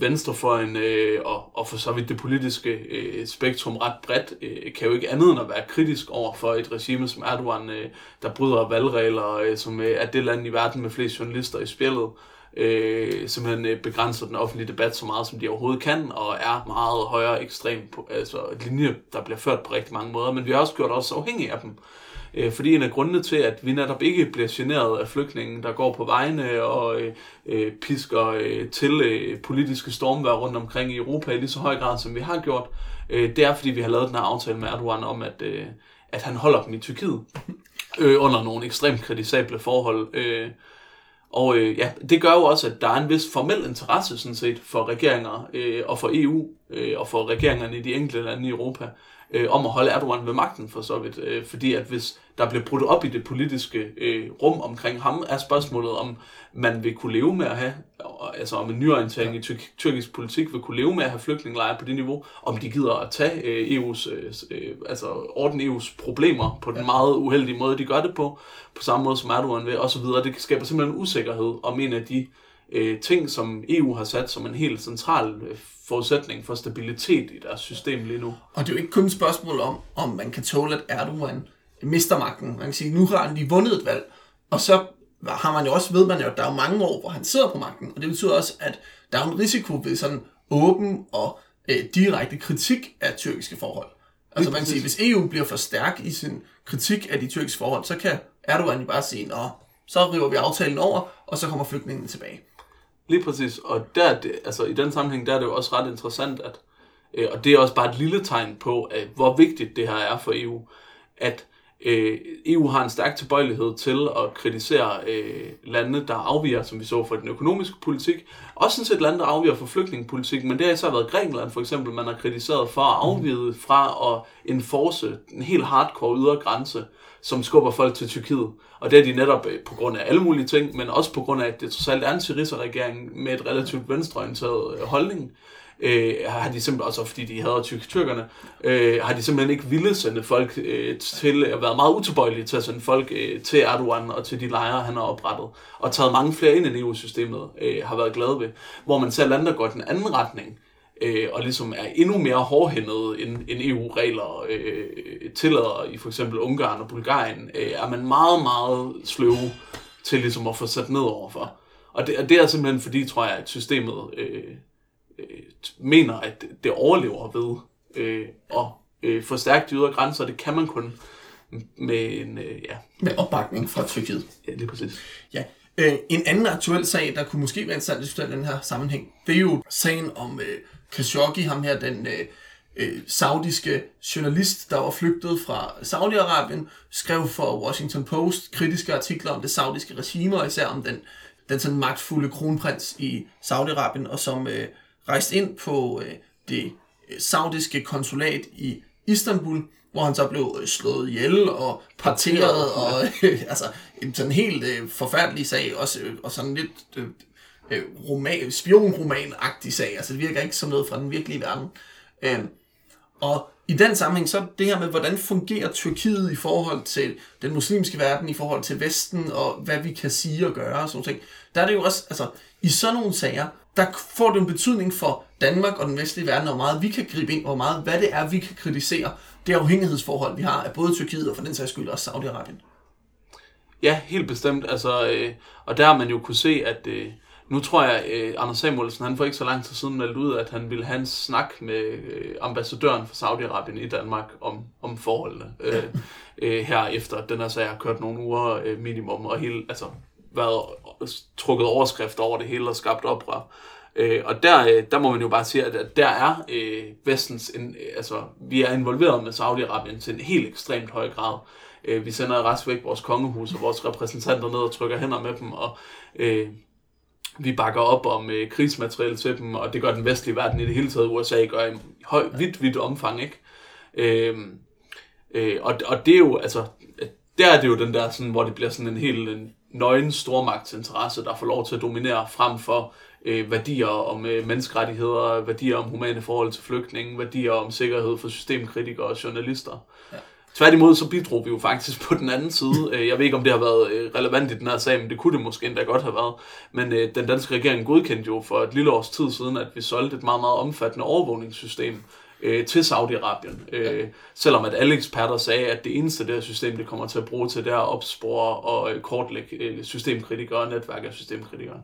[SPEAKER 2] venstrefløjen øh, og, og for så vidt det politiske øh, spektrum ret bredt, øh, kan jo ikke andet end at være kritisk over for et regime som Erdogan, øh, der bryder valgregler, øh, som øh, er det land i verden med flest journalister i spillet, øh, simpelthen øh, begrænser den offentlige debat så meget, som de overhovedet kan, og er meget højere ekstrem, på, altså et linje, der bliver ført på rigtig mange måder, men vi har også gjort os afhængige af dem. Øh, fordi en af grundene til, at vi netop ikke bliver generet af flygtningen, der går på vejene og øh, øh, pisker øh, til øh, politiske stormvær rundt omkring i Europa i lige så høj grad, som vi har gjort, øh, det er, fordi vi har lavet den her aftale med Erdogan om, at, øh, at han holder dem i Tyrkiet øh, under nogle ekstremt kritisable forhold. Øh, Og øh, ja, det gør jo også, at der er en vis formel interesse sådan set for regeringer øh, og for EU øh, og for regeringerne i de enkelte lande i Europa øh, om at holde Erdogan ved magten for så vidt. Øh, fordi at hvis der bliver brudt op i det politiske øh, rum omkring ham, er spørgsmålet om man vil kunne leve med at have, altså om en nyorientering ja. i tyr- tyrkisk politik vil kunne leve med at have flygtningelejre på det niveau, om de gider at tage øh, EU's, øh, altså orden EU's problemer på den ja. meget uheldige måde, de gør det på, på samme måde som Erdogan vil, og så videre. Det skaber simpelthen en usikkerhed om en af de øh, ting, som EU har sat som en helt central øh, forudsætning for stabilitet i deres system lige nu.
[SPEAKER 1] Og det er jo ikke kun et spørgsmål om, om man kan tåle, at Erdogan mister magten. Man kan sige, nu har han lige vundet et valg, og så har man jo også, ved man jo, at der er mange år, hvor han sidder på magten, og det betyder også, at der er en risiko ved sådan åben og øh, direkte kritik af tyrkiske forhold. Altså man kan sige, hvis EU bliver for stærk i sin kritik af de tyrkiske forhold, så kan Erdogan jo bare sige, nå, så river vi aftalen over, og så kommer flygtningene tilbage.
[SPEAKER 2] Lige præcis, og der, det, altså, i den sammenhæng der er det jo også ret interessant, at, øh, og det er også bare et lille tegn på, at, hvor vigtigt det her er for EU, at øh, EU har en stærk tilbøjelighed til at kritisere øh, lande, der afviger, som vi så for den økonomiske politik. Også sådan set lande, der afviger fra flygtningepolitik, men det har så været Grækenland for eksempel, man har kritiseret for at afvide fra at enforce en helt hardcore ydre grænse, som skubber folk til Tyrkiet. Og det er de netop øh, på grund af alle mulige ting, men også på grund af, at det trods alt er en Syriza-regering med et relativt venstreorienteret øh, holdning øh, har de simpelthen, også fordi de hader tyk tyrkerne, øh, har de simpelthen ikke ville sende folk øh, til, øh, at være meget utilbøjelige til at sende folk øh, til Erdogan og til de lejre, han har oprettet, og taget mange flere ind i EU-systemet, øh, har været glade ved. Hvor man ser lande, der går den anden retning, øh, og ligesom er endnu mere hårdhændet end, end EU-regler øh, tillader i for eksempel Ungarn og Bulgarien, øh, er man meget, meget sløve til ligesom at få sat ned overfor. Og det, og det er simpelthen fordi, tror jeg, at systemet øh, øh, mener, at det overlever ved øh, at øh, forstærke de ydre grænser. Det kan man kun med en, øh, ja.
[SPEAKER 1] Med opbakning fra Tyrkiet.
[SPEAKER 2] Ja, lige præcis.
[SPEAKER 1] Ja. Øh, en anden aktuel sag, der kunne måske være interessant at diskutere den her sammenhæng, det er jo sagen om øh, Khashoggi, ham her, den øh, øh, saudiske journalist, der var flygtet fra Saudi-Arabien, skrev for Washington Post kritiske artikler om det saudiske regime, og især om den, den sådan magtfulde kronprins i Saudi-Arabien, og som øh, rejste ind på øh, det øh, saudiske konsulat i Istanbul, hvor han så blev øh, slået ihjel og parteret, og øh, altså en sådan helt øh, forfærdelig sag, også, øh, og sådan lidt øh, øh, roman, spionroman-agtig sag. Altså det virker ikke som noget fra den virkelige verden. Øh, og i den sammenhæng, så det her med, hvordan fungerer Tyrkiet i forhold til den muslimske verden, i forhold til Vesten, og hvad vi kan sige og gøre og sådan ting. Der er det jo også, altså, i sådan nogle sager, der får det en betydning for Danmark og den vestlige verden, hvor meget vi kan gribe ind, hvor meget, hvad det er, vi kan kritisere. Det afhængighedsforhold, vi har af både Tyrkiet og for den sags skyld også Saudi-Arabien.
[SPEAKER 2] Ja, helt bestemt. Altså, øh, og der har man jo kunne se, at øh, nu tror jeg, øh, Anders Samuelsen, han for ikke så lang tid siden meldt ud, at han ville have en snak med øh, ambassadøren for Saudi-Arabien i Danmark om, om forholdene. Øh, øh, her efter den her sag har kørt nogle uger øh, minimum, og hele, altså, været trukket overskrift over det hele og skabt oprør. Øh, og der, øh, der må man jo bare sige, at der er øh, vestens, en, altså vi er involveret med Saudi-Arabien til en helt ekstremt høj grad. Øh, vi sender rest væk vores kongehus og vores repræsentanter ned og trykker hænder med dem, og øh, vi bakker op om øh, krigsmateriel til dem, og det gør den vestlige verden i det hele taget, USA gør i høj, vidt, vidt omfang, ikke? Øh, øh, og, og det er jo, altså, der er det jo den der, sådan, hvor det bliver sådan en helt en nøgen stormagtsinteresse, der får lov til at dominere frem for øh, værdier om øh, menneskerettigheder, værdier om humane forhold til flygtninge, værdier om sikkerhed for systemkritikere og journalister. Ja. Tværtimod så bidrog vi jo faktisk på den anden side. Øh, jeg ved ikke, om det har været øh, relevant i den her sag, men det kunne det måske endda godt have været. Men øh, den danske regering godkendte jo for et lille års tid siden, at vi solgte et meget, meget omfattende overvågningssystem øh, til Saudi-Arabien. Øh, ja. Selvom at alle eksperter sagde, at det eneste der system, det kommer til at bruge til, det er at opspore og kortlægge øh, systemkritikere og netværk af systemkritikere.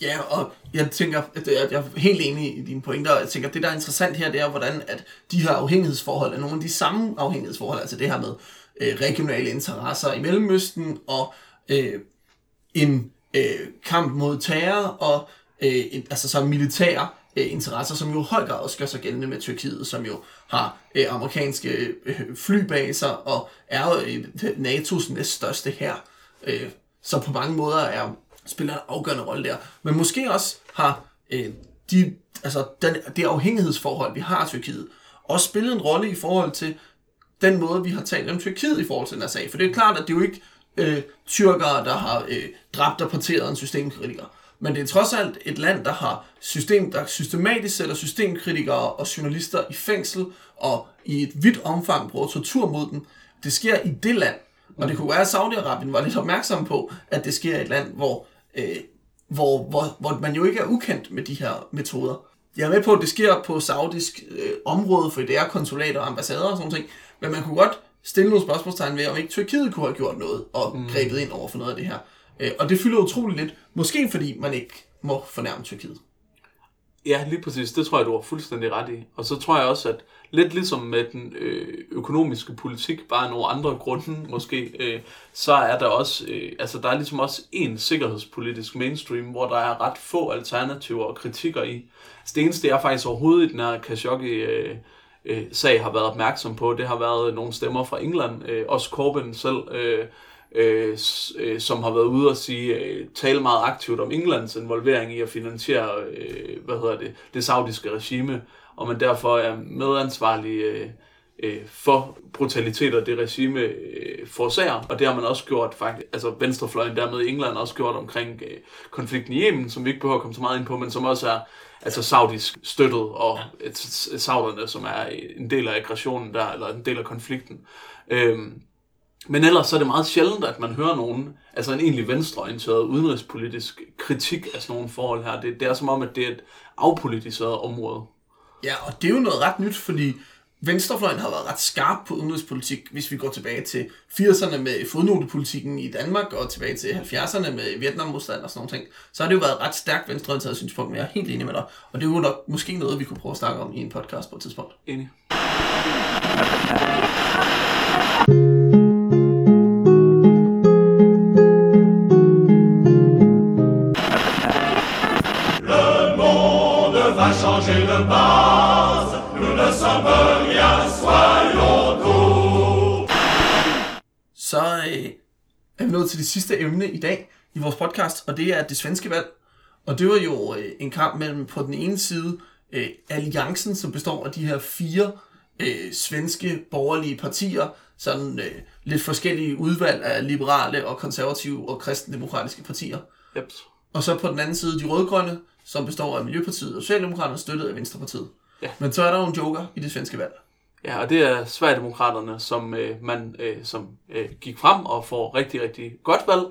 [SPEAKER 1] Ja, og jeg tænker, at jeg er helt enig i dine pointer, jeg tænker, at det der er interessant her, det er, hvordan at de her afhængighedsforhold er nogle af de samme afhængighedsforhold, altså det her med øh, regionale interesser i Mellemøsten, og øh, en øh, kamp mod terror, og øh, en, altså så militære øh, interesser, som jo i høj grad også gør sig gældende med Tyrkiet, som jo har øh, amerikanske øh, flybaser, og er jo øh, NATO's næststørste her. Øh, så på mange måder er spiller en afgørende rolle der. Men måske også har øh, de, altså den, det afhængighedsforhold, vi har til Tyrkiet, også spillet en rolle i forhold til den måde, vi har talt om Tyrkiet i forhold til den her sag. For det er klart, at det er jo ikke øh, tyrkere, der har øh, dræbt og parteret en systemkritiker. Men det er trods alt et land, der har system, der systematisk sætter systemkritikere og journalister i fængsel, og i et vidt omfang bruger tortur mod dem. Det sker i det land. Og det kunne være, at Saudi-Arabien var lidt opmærksom på, at det sker i et land, hvor, øh, hvor, hvor, hvor man jo ikke er ukendt med de her metoder. Jeg er med på, at det sker på saudisk øh, område, for det er konsulater og ambassader og sådan noget. Men man kunne godt stille nogle spørgsmålstegn ved, om ikke Tyrkiet kunne have gjort noget og mm. grebet ind over for noget af det her. Øh, og det fylder utroligt lidt. Måske fordi man ikke må fornærme Tyrkiet.
[SPEAKER 2] Ja, lige præcis. Det tror jeg, du har fuldstændig ret i. Og så tror jeg også, at lidt ligesom med den øh, økonomiske politik, bare nogle andre grunde måske, øh, så er der også, øh, altså der er ligesom også en sikkerhedspolitisk mainstream, hvor der er ret få alternativer og kritikker i. Altså det eneste, jeg faktisk overhovedet i den her Khashoggi øh, øh, sag har været opmærksom på, det har været nogle stemmer fra England, øh, også Corbyn selv, øh, øh, øh som har været ude og sige, øh, tale meget aktivt om Englands involvering i at finansiere, øh, hvad hedder det, det saudiske regime, og man derfor er medansvarlig øh, øh, for brutaliteter, det regime øh, forårsager, og det har man også gjort faktisk, altså venstrefløjen dermed i England også gjort omkring øh, konflikten i Yemen, som vi ikke behøver at komme så meget ind på, men som også er altså saudisk støttet, og ja. sauderne, som er en del af aggressionen der, eller en del af konflikten. Øhm, men ellers så er det meget sjældent, at man hører nogen, altså en egentlig venstreorienteret udenrigspolitisk kritik af sådan nogle forhold her. Det, det er som om, at det er et afpolitiseret område.
[SPEAKER 1] Ja, og det er jo noget ret nyt, fordi Venstrefløjen har været ret skarp på udenrigspolitik, hvis vi går tilbage til 80'erne med fodnotepolitikken i Danmark, og tilbage til 70'erne med Vietnammodstand og sådan noget ting. Så har det jo været ret stærkt venstreorienteret synspunkt, men jeg er helt enig med dig. Og det er jo nok måske noget, vi kunne prøve at snakke om i en podcast på et tidspunkt.
[SPEAKER 2] Enig.
[SPEAKER 1] Så øh, er vi nået til det sidste emne i dag i vores podcast, og det er det svenske valg. Og det var jo øh, en kamp mellem på den ene side øh, alliancen, som består af de her fire øh, svenske borgerlige partier, sådan øh, lidt forskellige udvalg af liberale og konservative og kristendemokratiske partier.
[SPEAKER 2] Yep.
[SPEAKER 1] Og så på den anden side de rødgrønne, som består af Miljøpartiet og Socialdemokraterne, støttet af Venstrepartiet.
[SPEAKER 2] Ja.
[SPEAKER 1] Men så er der jo en joker i det svenske valg.
[SPEAKER 2] Ja, og det er Sverigedemokraterne, som øh, man øh, som øh, gik frem og får rigtig, rigtig godt valg,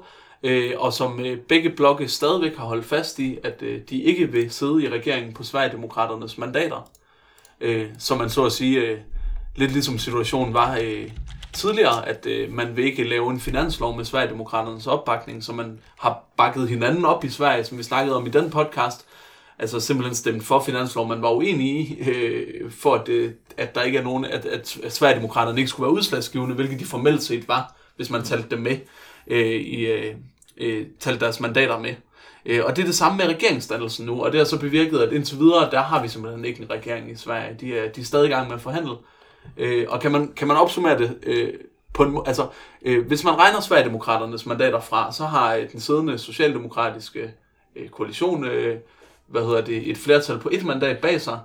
[SPEAKER 2] øh, og som øh, begge blokke stadigvæk har holdt fast i, at øh, de ikke vil sidde i regeringen på Sverigedemokraternes mandater. Øh, som man så at sige, øh, lidt ligesom situationen var øh, tidligere, at øh, man vil ikke lave en finanslov med Sverigedemokraternes opbakning, så man har bakket hinanden op i Sverige, som vi snakkede om i den podcast, altså simpelthen stemt for finansloven. man var uenig i, øh, for at, øh, at der ikke er nogen, at, at, at Sverigedemokraterne ikke skulle være udslagsgivende, hvilket de formelt set var, hvis man talte dem med, øh, i, øh, øh, talte deres mandater med. Øh, og det er det samme med regeringsdannelsen nu, og det har så bevirket, at indtil videre, der har vi simpelthen ikke en regering i Sverige. De er, de er stadig i gang med at forhandle. Øh, og kan man, kan man opsummere det øh, på en, altså, øh, hvis man regner Sverigedemokraternes mandater fra, så har øh, den siddende socialdemokratiske øh, koalition, øh, hvad hedder det, et flertal på et mandat bag sig.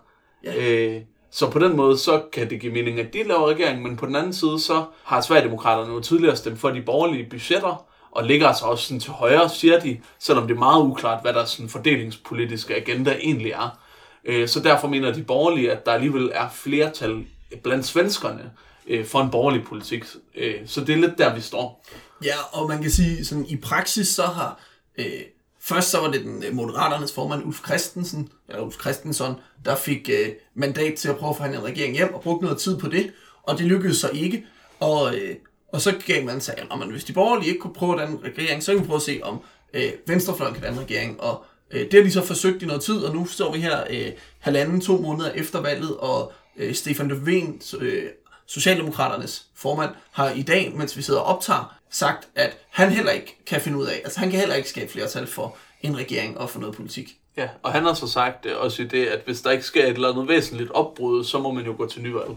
[SPEAKER 1] Ja.
[SPEAKER 2] Øh, så på den måde, så kan det give mening, at de laver regering, men på den anden side, så har Sverigedemokraterne jo tidligere stemt for de borgerlige budgetter, og ligger altså også sådan til højre, siger de, selvom det er meget uklart, hvad der sådan fordelingspolitiske agenda egentlig er. Øh, så derfor mener de borgerlige, at der alligevel er flertal blandt svenskerne øh, for en borgerlig politik. Øh, så det er lidt der, vi står.
[SPEAKER 1] Ja, og man kan sige, sådan i praksis så har... Øh, først så var det den øh, Moderaternes formand, Ulf Christensen, eller Ulf Christensen, der fik øh, mandat til at prøve at forhandle en regering hjem, og brugte noget tid på det, og det lykkedes så ikke. Og, øh, og så gav man sig, at hvis de borgerlige ikke kunne prøve den regering, så kan vi prøve at se, om øh, Venstrefløjen kan danne regering. Og øh, det har de så forsøgt i noget tid, og nu står vi her øh, halvanden, to måneder efter valget, og øh, Stefan Löfven, øh, Socialdemokraternes formand, har i dag, mens vi sidder og optager, sagt, at han heller ikke kan finde ud af, altså han kan heller ikke skabe flertal for en regering og for noget politik.
[SPEAKER 2] Ja, og han har så sagt øh, også i det, at hvis der ikke sker et eller andet væsentligt opbrud, så må man jo gå til nyvalg.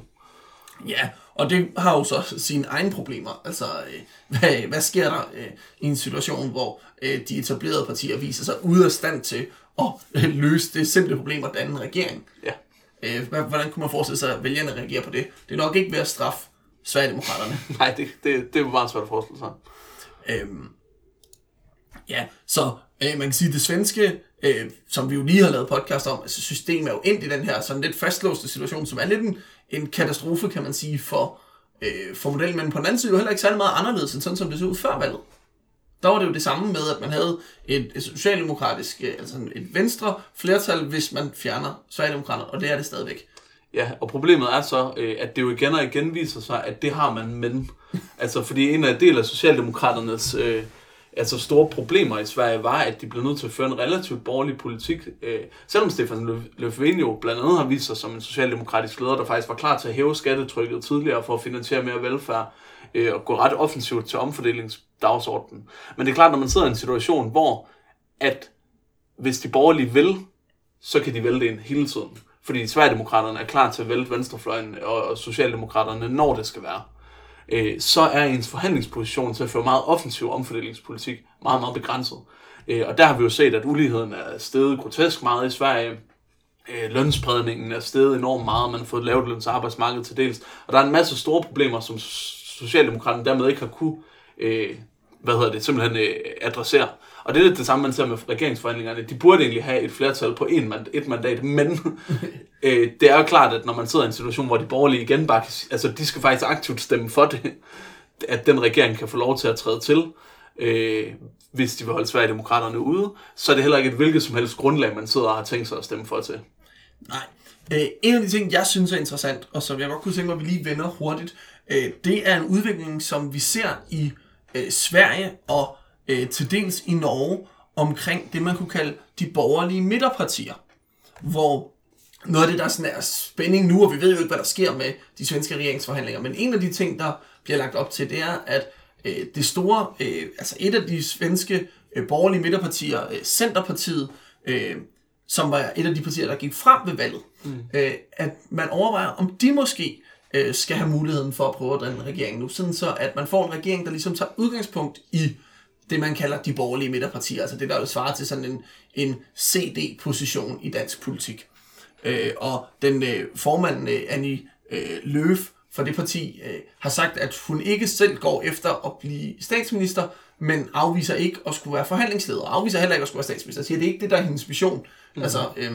[SPEAKER 1] Ja, Og det har jo så sine egne problemer. Altså, øh, hvad, hvad sker der øh, i en situation, hvor øh, de etablerede partier viser sig ude af stand til at øh, løse det simple problem at danne en regering?
[SPEAKER 2] Ja.
[SPEAKER 1] Øh, hvordan kunne man forestille sig, at vælgerne reagerer på det? Det er nok ikke ved at straffe Sverigedemokraterne.
[SPEAKER 2] Nej, det, det, det er meget svært at forestille sig.
[SPEAKER 1] Øhm, ja, så øh, man kan sige, at det svenske, øh, som vi jo lige har lavet podcast om, altså systemet er jo ind i den her sådan lidt fastlåste situation, som er lidt en, en katastrofe, kan man sige, for, øh, for modellen, men på den anden side jo heller ikke særlig meget anderledes, end sådan som det så ud før valget. Der var det jo det samme med, at man havde et, et socialdemokratisk, øh, altså et venstre flertal, hvis man fjerner Sverigedemokraterne, og det er det stadigvæk.
[SPEAKER 2] Ja, og problemet er så, øh, at det jo igen og igen viser sig, at det har man men. Altså, fordi en af del af Socialdemokraternes øh, altså store problemer i Sverige var, at de blev nødt til at føre en relativt borgerlig politik. Øh, selvom Stefan Löf- Löfven jo blandt andet har vist sig som en socialdemokratisk leder, der faktisk var klar til at hæve skattetrykket tidligere for at finansiere mere velfærd øh, og gå ret offensivt til omfordelingsdagsordenen. Men det er klart, når man sidder i en situation, hvor at hvis de borgerlige vil, så kan de vælte ind hele tiden. Fordi Sverigedemokraterne er klar til at vælte venstrefløjen og, Socialdemokraterne, når det skal være. Øh, så er ens forhandlingsposition til at føre meget offensiv omfordelingspolitik meget, meget begrænset. Øh, og der har vi jo set, at uligheden er steget grotesk meget i Sverige. Øh, lønspredningen er steget enormt meget, man har fået lavt løns arbejdsmarked til dels. Og der er en masse store problemer, som Socialdemokraterne dermed ikke har kunne øh, hvad hedder det, simpelthen øh, adressere. Og det er lidt det samme, man ser med regeringsforhandlingerne. De burde egentlig have et flertal på en mand, et mandat, men øh, det er jo klart, at når man sidder i en situation, hvor de borgerlige igen bare kan, altså de skal faktisk aktivt stemme for det, at den regering kan få lov til at træde til, øh, hvis de vil holde Sverigedemokraterne ude, så er det heller ikke et hvilket som helst grundlag, man sidder og har tænkt sig at stemme for til.
[SPEAKER 1] Nej. Øh, en af de ting, jeg synes er interessant, og som jeg godt kunne tænke mig, at vi lige vender hurtigt, øh, det er en udvikling, som vi ser i øh, Sverige og øh, til dels i Norge omkring det, man kunne kalde de borgerlige midterpartier. Hvor noget af det, der sådan er spænding nu, og vi ved jo ikke, hvad der sker med de svenske regeringsforhandlinger, men en af de ting, der bliver lagt op til, det er, at øh, det store, øh, altså et af de svenske øh, borgerlige midterpartier, øh, Centerpartiet, øh, som var et af de partier, der gik frem ved valget, mm. øh, at man overvejer, om de måske øh, skal have muligheden for at prøve at danne en regering nu, sådan så at man får en regering, der ligesom tager udgangspunkt i det, man kalder de borgerlige midterpartier, altså det, der jo svarer til sådan en, en CD-position i dansk politik. Øh, og den øh, formand, øh, Annie øh, Løf for det parti, øh, har sagt, at hun ikke selv går efter at blive statsminister, men afviser ikke at skulle være forhandlingsleder, afviser heller ikke at skulle være statsminister. Siger, det er ikke det, der er hendes mission. Mm. Altså, øh,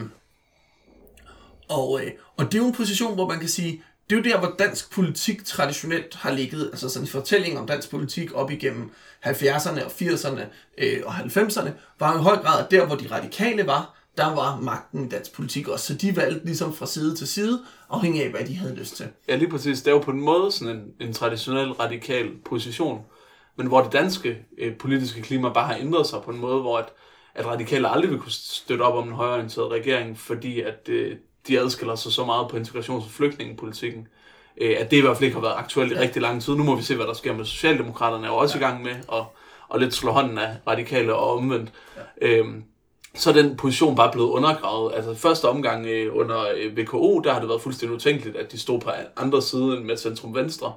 [SPEAKER 1] og, øh, og det er jo en position, hvor man kan sige, det er jo der, hvor dansk politik traditionelt har ligget, altså sådan en fortælling om dansk politik op igennem 70'erne og 80'erne øh, og 90'erne, var i høj grad der, hvor de radikale var, der var magten i dansk politik også. Så de valgte ligesom fra side til side, afhængig af, hvad de havde lyst til.
[SPEAKER 2] Ja, lige præcis. Det er jo på en måde sådan en, en traditionel radikal position, men hvor det danske øh, politiske klima bare har ændret sig på en måde, hvor at, at radikale aldrig vil kunne støtte op om en højorienteret regering, fordi at øh, de adskiller sig så meget på integrations- og flygtningepolitikken, øh, at det i hvert fald ikke har været aktuelt i rigtig lang tid. Nu må vi se, hvad der sker med Socialdemokraterne, er jo også ja. i gang med at, at lidt slå hånden af radikale og omvendt. Ja. Øhm, så er den position bare blevet undergravet. Altså første omgang øh, under øh, VKO, der har det været fuldstændig utænkeligt, at de stod på andre side end med centrum venstre.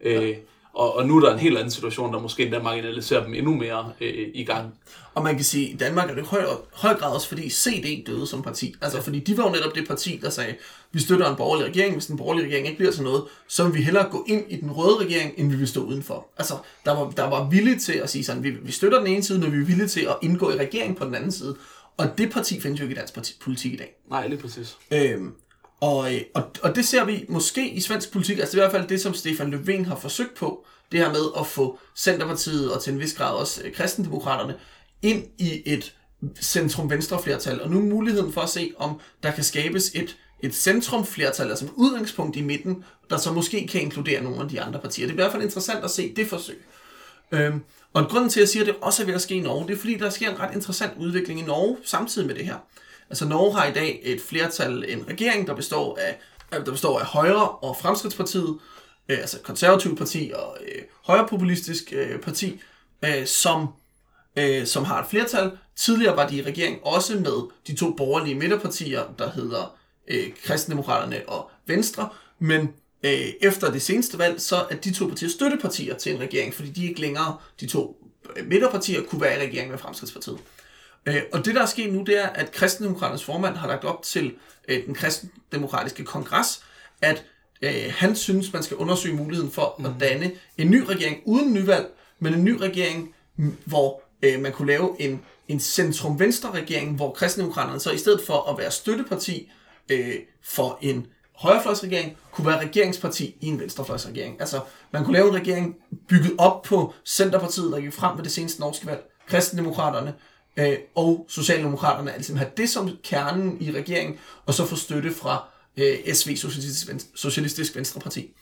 [SPEAKER 2] Øh, ja. Og, og nu er der en helt anden situation, der måske endda marginaliserer dem endnu mere øh, i gang.
[SPEAKER 1] Og man kan sige, at i Danmark er det høj, høj grad også, fordi CD døde som parti. Altså, fordi de var jo netop det parti, der sagde, vi støtter en borgerlig regering, hvis den borgerlige regering ikke bliver til noget, så vil vi hellere gå ind i den røde regering, end vi vil stå udenfor. Altså, der var, der var villige til at sige sådan, vi, vi støtter den ene side, men vi er villige til at indgå i regering på den anden side. Og det parti findes jo ikke i dansk politik i dag.
[SPEAKER 2] Nej, lige præcis.
[SPEAKER 1] Øhm, og, øh, og, og det ser vi måske i svensk politik, altså det er i hvert fald det, som Stefan Löfven har forsøgt på, det her med at få Centerpartiet og til en vis grad også øh, kristendemokraterne ind i et centrum-venstre flertal. Og nu er muligheden for at se, om der kan skabes et, et centrum-flertal, altså et udgangspunkt i midten, der så måske kan inkludere nogle af de andre partier. Det er i hvert fald interessant at se det forsøg. Øhm, og grunden til, at jeg siger, at det også er ved at ske i Norge, det er fordi, der sker en ret interessant udvikling i Norge samtidig med det her. Altså Norge har i dag et flertal, en regering, der består af, øh, der består af Højre og Fremskridspartiet, øh, altså konservativt parti og øh, højrepopulistisk øh, parti, øh, som, øh, som har et flertal. Tidligere var de i regering også med de to borgerlige midterpartier, der hedder øh, Kristendemokraterne og Venstre, men øh, efter det seneste valg, så er de to partier støttepartier til en regering, fordi de ikke længere, de to øh, midterpartier, kunne være i regering med Fremskridspartiet. Øh, og det, der er sket nu, det er, at Kristendemokraternes formand har lagt op til øh, den kristendemokratiske kongres, at øh, han synes, man skal undersøge muligheden for mm. at danne en ny regering uden nyvalg, men en ny regering, hvor øh, man kunne lave en, en centrum-venstre-regering, hvor kristendemokraterne så i stedet for at være støtteparti øh, for en højrefløjsregering, kunne være regeringsparti i en venstrefløjsregering. Altså, man kunne lave en regering bygget op på Centerpartiet, der gik frem ved det seneste norske valg, kristendemokraterne øh, og Socialdemokraterne, altså have det som kernen i regeringen, og så få støtte fra øh, SV, Socialistisk, Venstre, Socialistisk Venstreparti.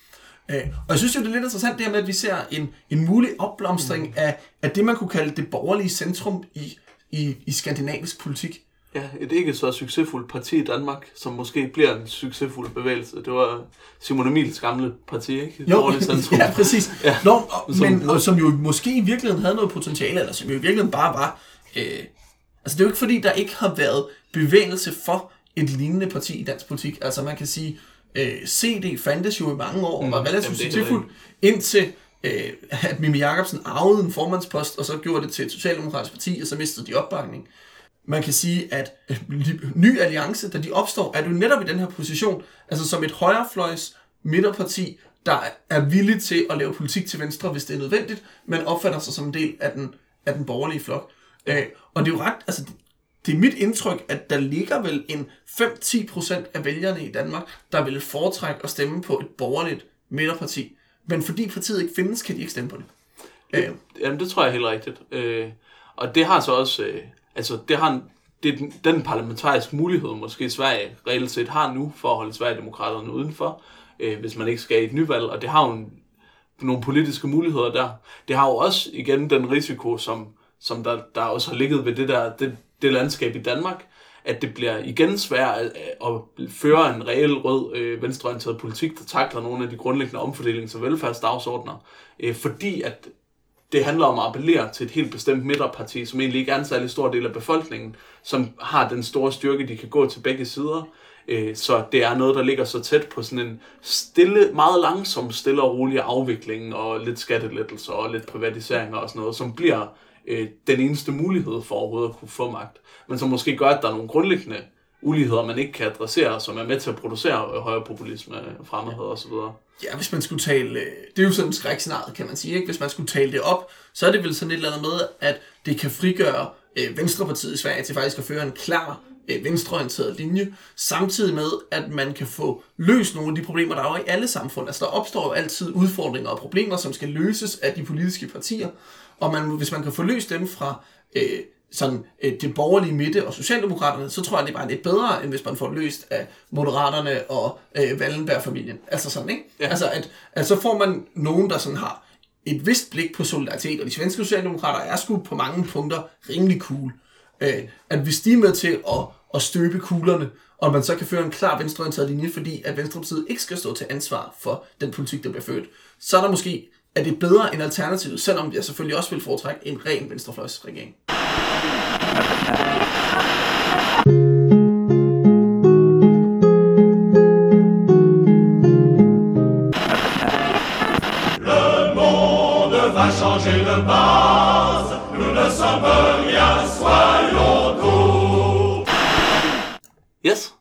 [SPEAKER 1] Øh, og jeg synes jo, det er lidt interessant det her med, at vi ser en, en mulig opblomstring mm. af, af det, man kunne kalde det borgerlige centrum i, i, i skandinavisk politik.
[SPEAKER 2] Ja, et ikke så succesfuldt parti i Danmark, som måske bliver en succesfuld bevægelse. Det var Simon Emils gamle parti, ikke?
[SPEAKER 1] Jo, ja, præcis. Ja. Nå, og, som, men, og som jo måske i virkeligheden havde noget potentiale, eller som jo i virkeligheden bare var... Øh, altså det er jo ikke fordi, der ikke har været bevægelse for et lignende parti i dansk politik. Altså man kan sige, øh, CD fandtes jo i mange år, og var mm, relativt succesfuld, indtil øh, at Mimi Jacobsen arvede en formandspost, og så gjorde det til et socialdemokratisk parti, og så mistede de opbakning. Man kan sige, at øh, Ny Alliance, da de opstår, er du netop i den her position, altså som et højrefløjs midterparti, der er villig til at lave politik til venstre, hvis det er nødvendigt, men opfatter sig som en del af den, af den borgerlige flok. Øh, og det er jo ret, altså det er mit indtryk, at der ligger vel en 5-10% af vælgerne i Danmark, der vil foretrække at stemme på et borgerligt midterparti. Men fordi partiet ikke findes, kan de ikke stemme på det.
[SPEAKER 2] øh. Jamen, det tror jeg er helt rigtigt. Øh, og det har så også, øh, altså det har en, det er den parlamentariske mulighed, måske Sverige reelt set har nu, for at holde Sverigedemokraterne udenfor, øh, hvis man ikke skal i et nyvalg, og det har jo en, nogle politiske muligheder der. Det har jo også igen den risiko, som, som der, der også har ligget ved det der, det, det landskab i Danmark, at det bliver igen svært at, at føre en reel rød øh, venstreorienteret politik, der takler nogle af de grundlæggende omfordelings- og velfærdsdagsordner, øh, fordi at det handler om at appellere til et helt bestemt midterparti, som egentlig ikke er en særlig stor del af befolkningen, som har den store styrke, de kan gå til begge sider. Øh, så det er noget, der ligger så tæt på sådan en stille, meget langsom, stille og rolig afvikling, og lidt skattelettelser og lidt privatiseringer og sådan noget, som bliver øh, den eneste mulighed for overhovedet at kunne få magt. Men som måske gør, at der er nogle grundlæggende uligheder, man ikke kan adressere, som er med til at producere højere populisme, fremmedhed og så videre.
[SPEAKER 1] Ja, hvis man skulle tale, øh, det er jo sådan en skrækscenarie, kan man sige, ikke? hvis man skulle tale det op, så er det vel sådan et eller andet med, at det kan frigøre øh, Venstrepartiet i Sverige til faktisk at føre en klar øh, venstreorienteret linje, samtidig med, at man kan få løst nogle af de problemer, der er i alle samfund. Altså der opstår jo altid udfordringer og problemer, som skal løses af de politiske partier, og man, hvis man kan få løst dem fra øh, sådan, øh, det borgerlige midte og Socialdemokraterne, så tror jeg, det er bare lidt bedre, end hvis man får løst af Moderaterne og øh, Wallenberg-familien. Altså sådan, ikke? Ja. Altså, at, at så får man nogen, der sådan har et vist blik på solidaritet, og de svenske socialdemokrater er sgu på mange punkter rimelig cool. Øh, at hvis de er med til at, at støbe kuglerne, og man så kan føre en klar venstreorienteret linje, fordi at Venstrepartiet ikke skal stå til ansvar for den politik, der bliver ført, så er der måske er det bedre end alternativet, selvom jeg selvfølgelig også vil foretrække en ren venstrefløjsregering.
[SPEAKER 3] Le monde va changer de base, nous ne sommes rien, soyons tout.
[SPEAKER 2] Yes,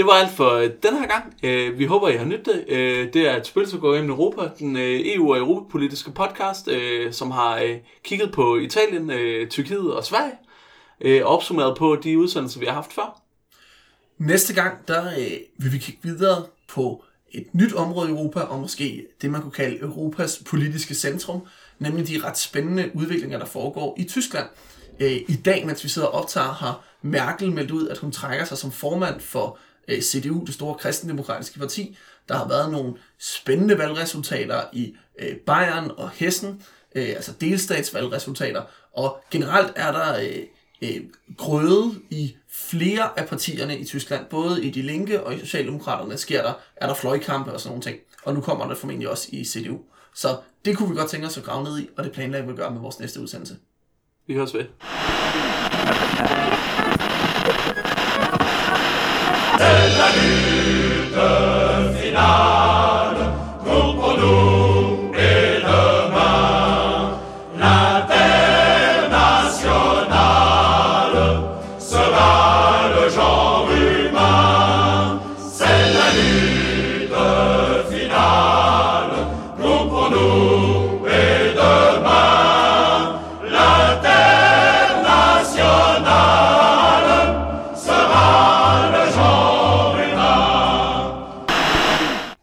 [SPEAKER 2] det var alt for øh, den her gang. Øh, vi håber, I har nydt det. Øh, det er et spil, som går gennem Europa, den øh, EU- og europapolitiske podcast, øh, som har kigget på Italien, Tyrkiet og Sverige, og opsummeret på de udsendelser, vi har haft før.
[SPEAKER 1] Næste gang, der vil vi kigge videre på et nyt område i Europa, og måske det, man kunne kalde Europas politiske centrum, nemlig de ret spændende udviklinger, der foregår i Tyskland. I dag, mens vi sidder og optager, har Merkel meldt ud, at hun trækker sig som formand for Øh, CDU, det store kristendemokratiske parti. Der har været nogle spændende valgresultater i øh, Bayern og Hessen, øh, altså delstatsvalgresultater, og generelt er der grøde i flere af partierne i Tyskland, både i De Linke og i Socialdemokraterne sker der, er der fløjkampe og sådan nogle ting. Og nu kommer der formentlig også i CDU. Så det kunne vi godt tænke os at grave ned i, og det planlægger vi at gøre med vores næste udsendelse.
[SPEAKER 2] Vi høres ved.
[SPEAKER 3] La lutte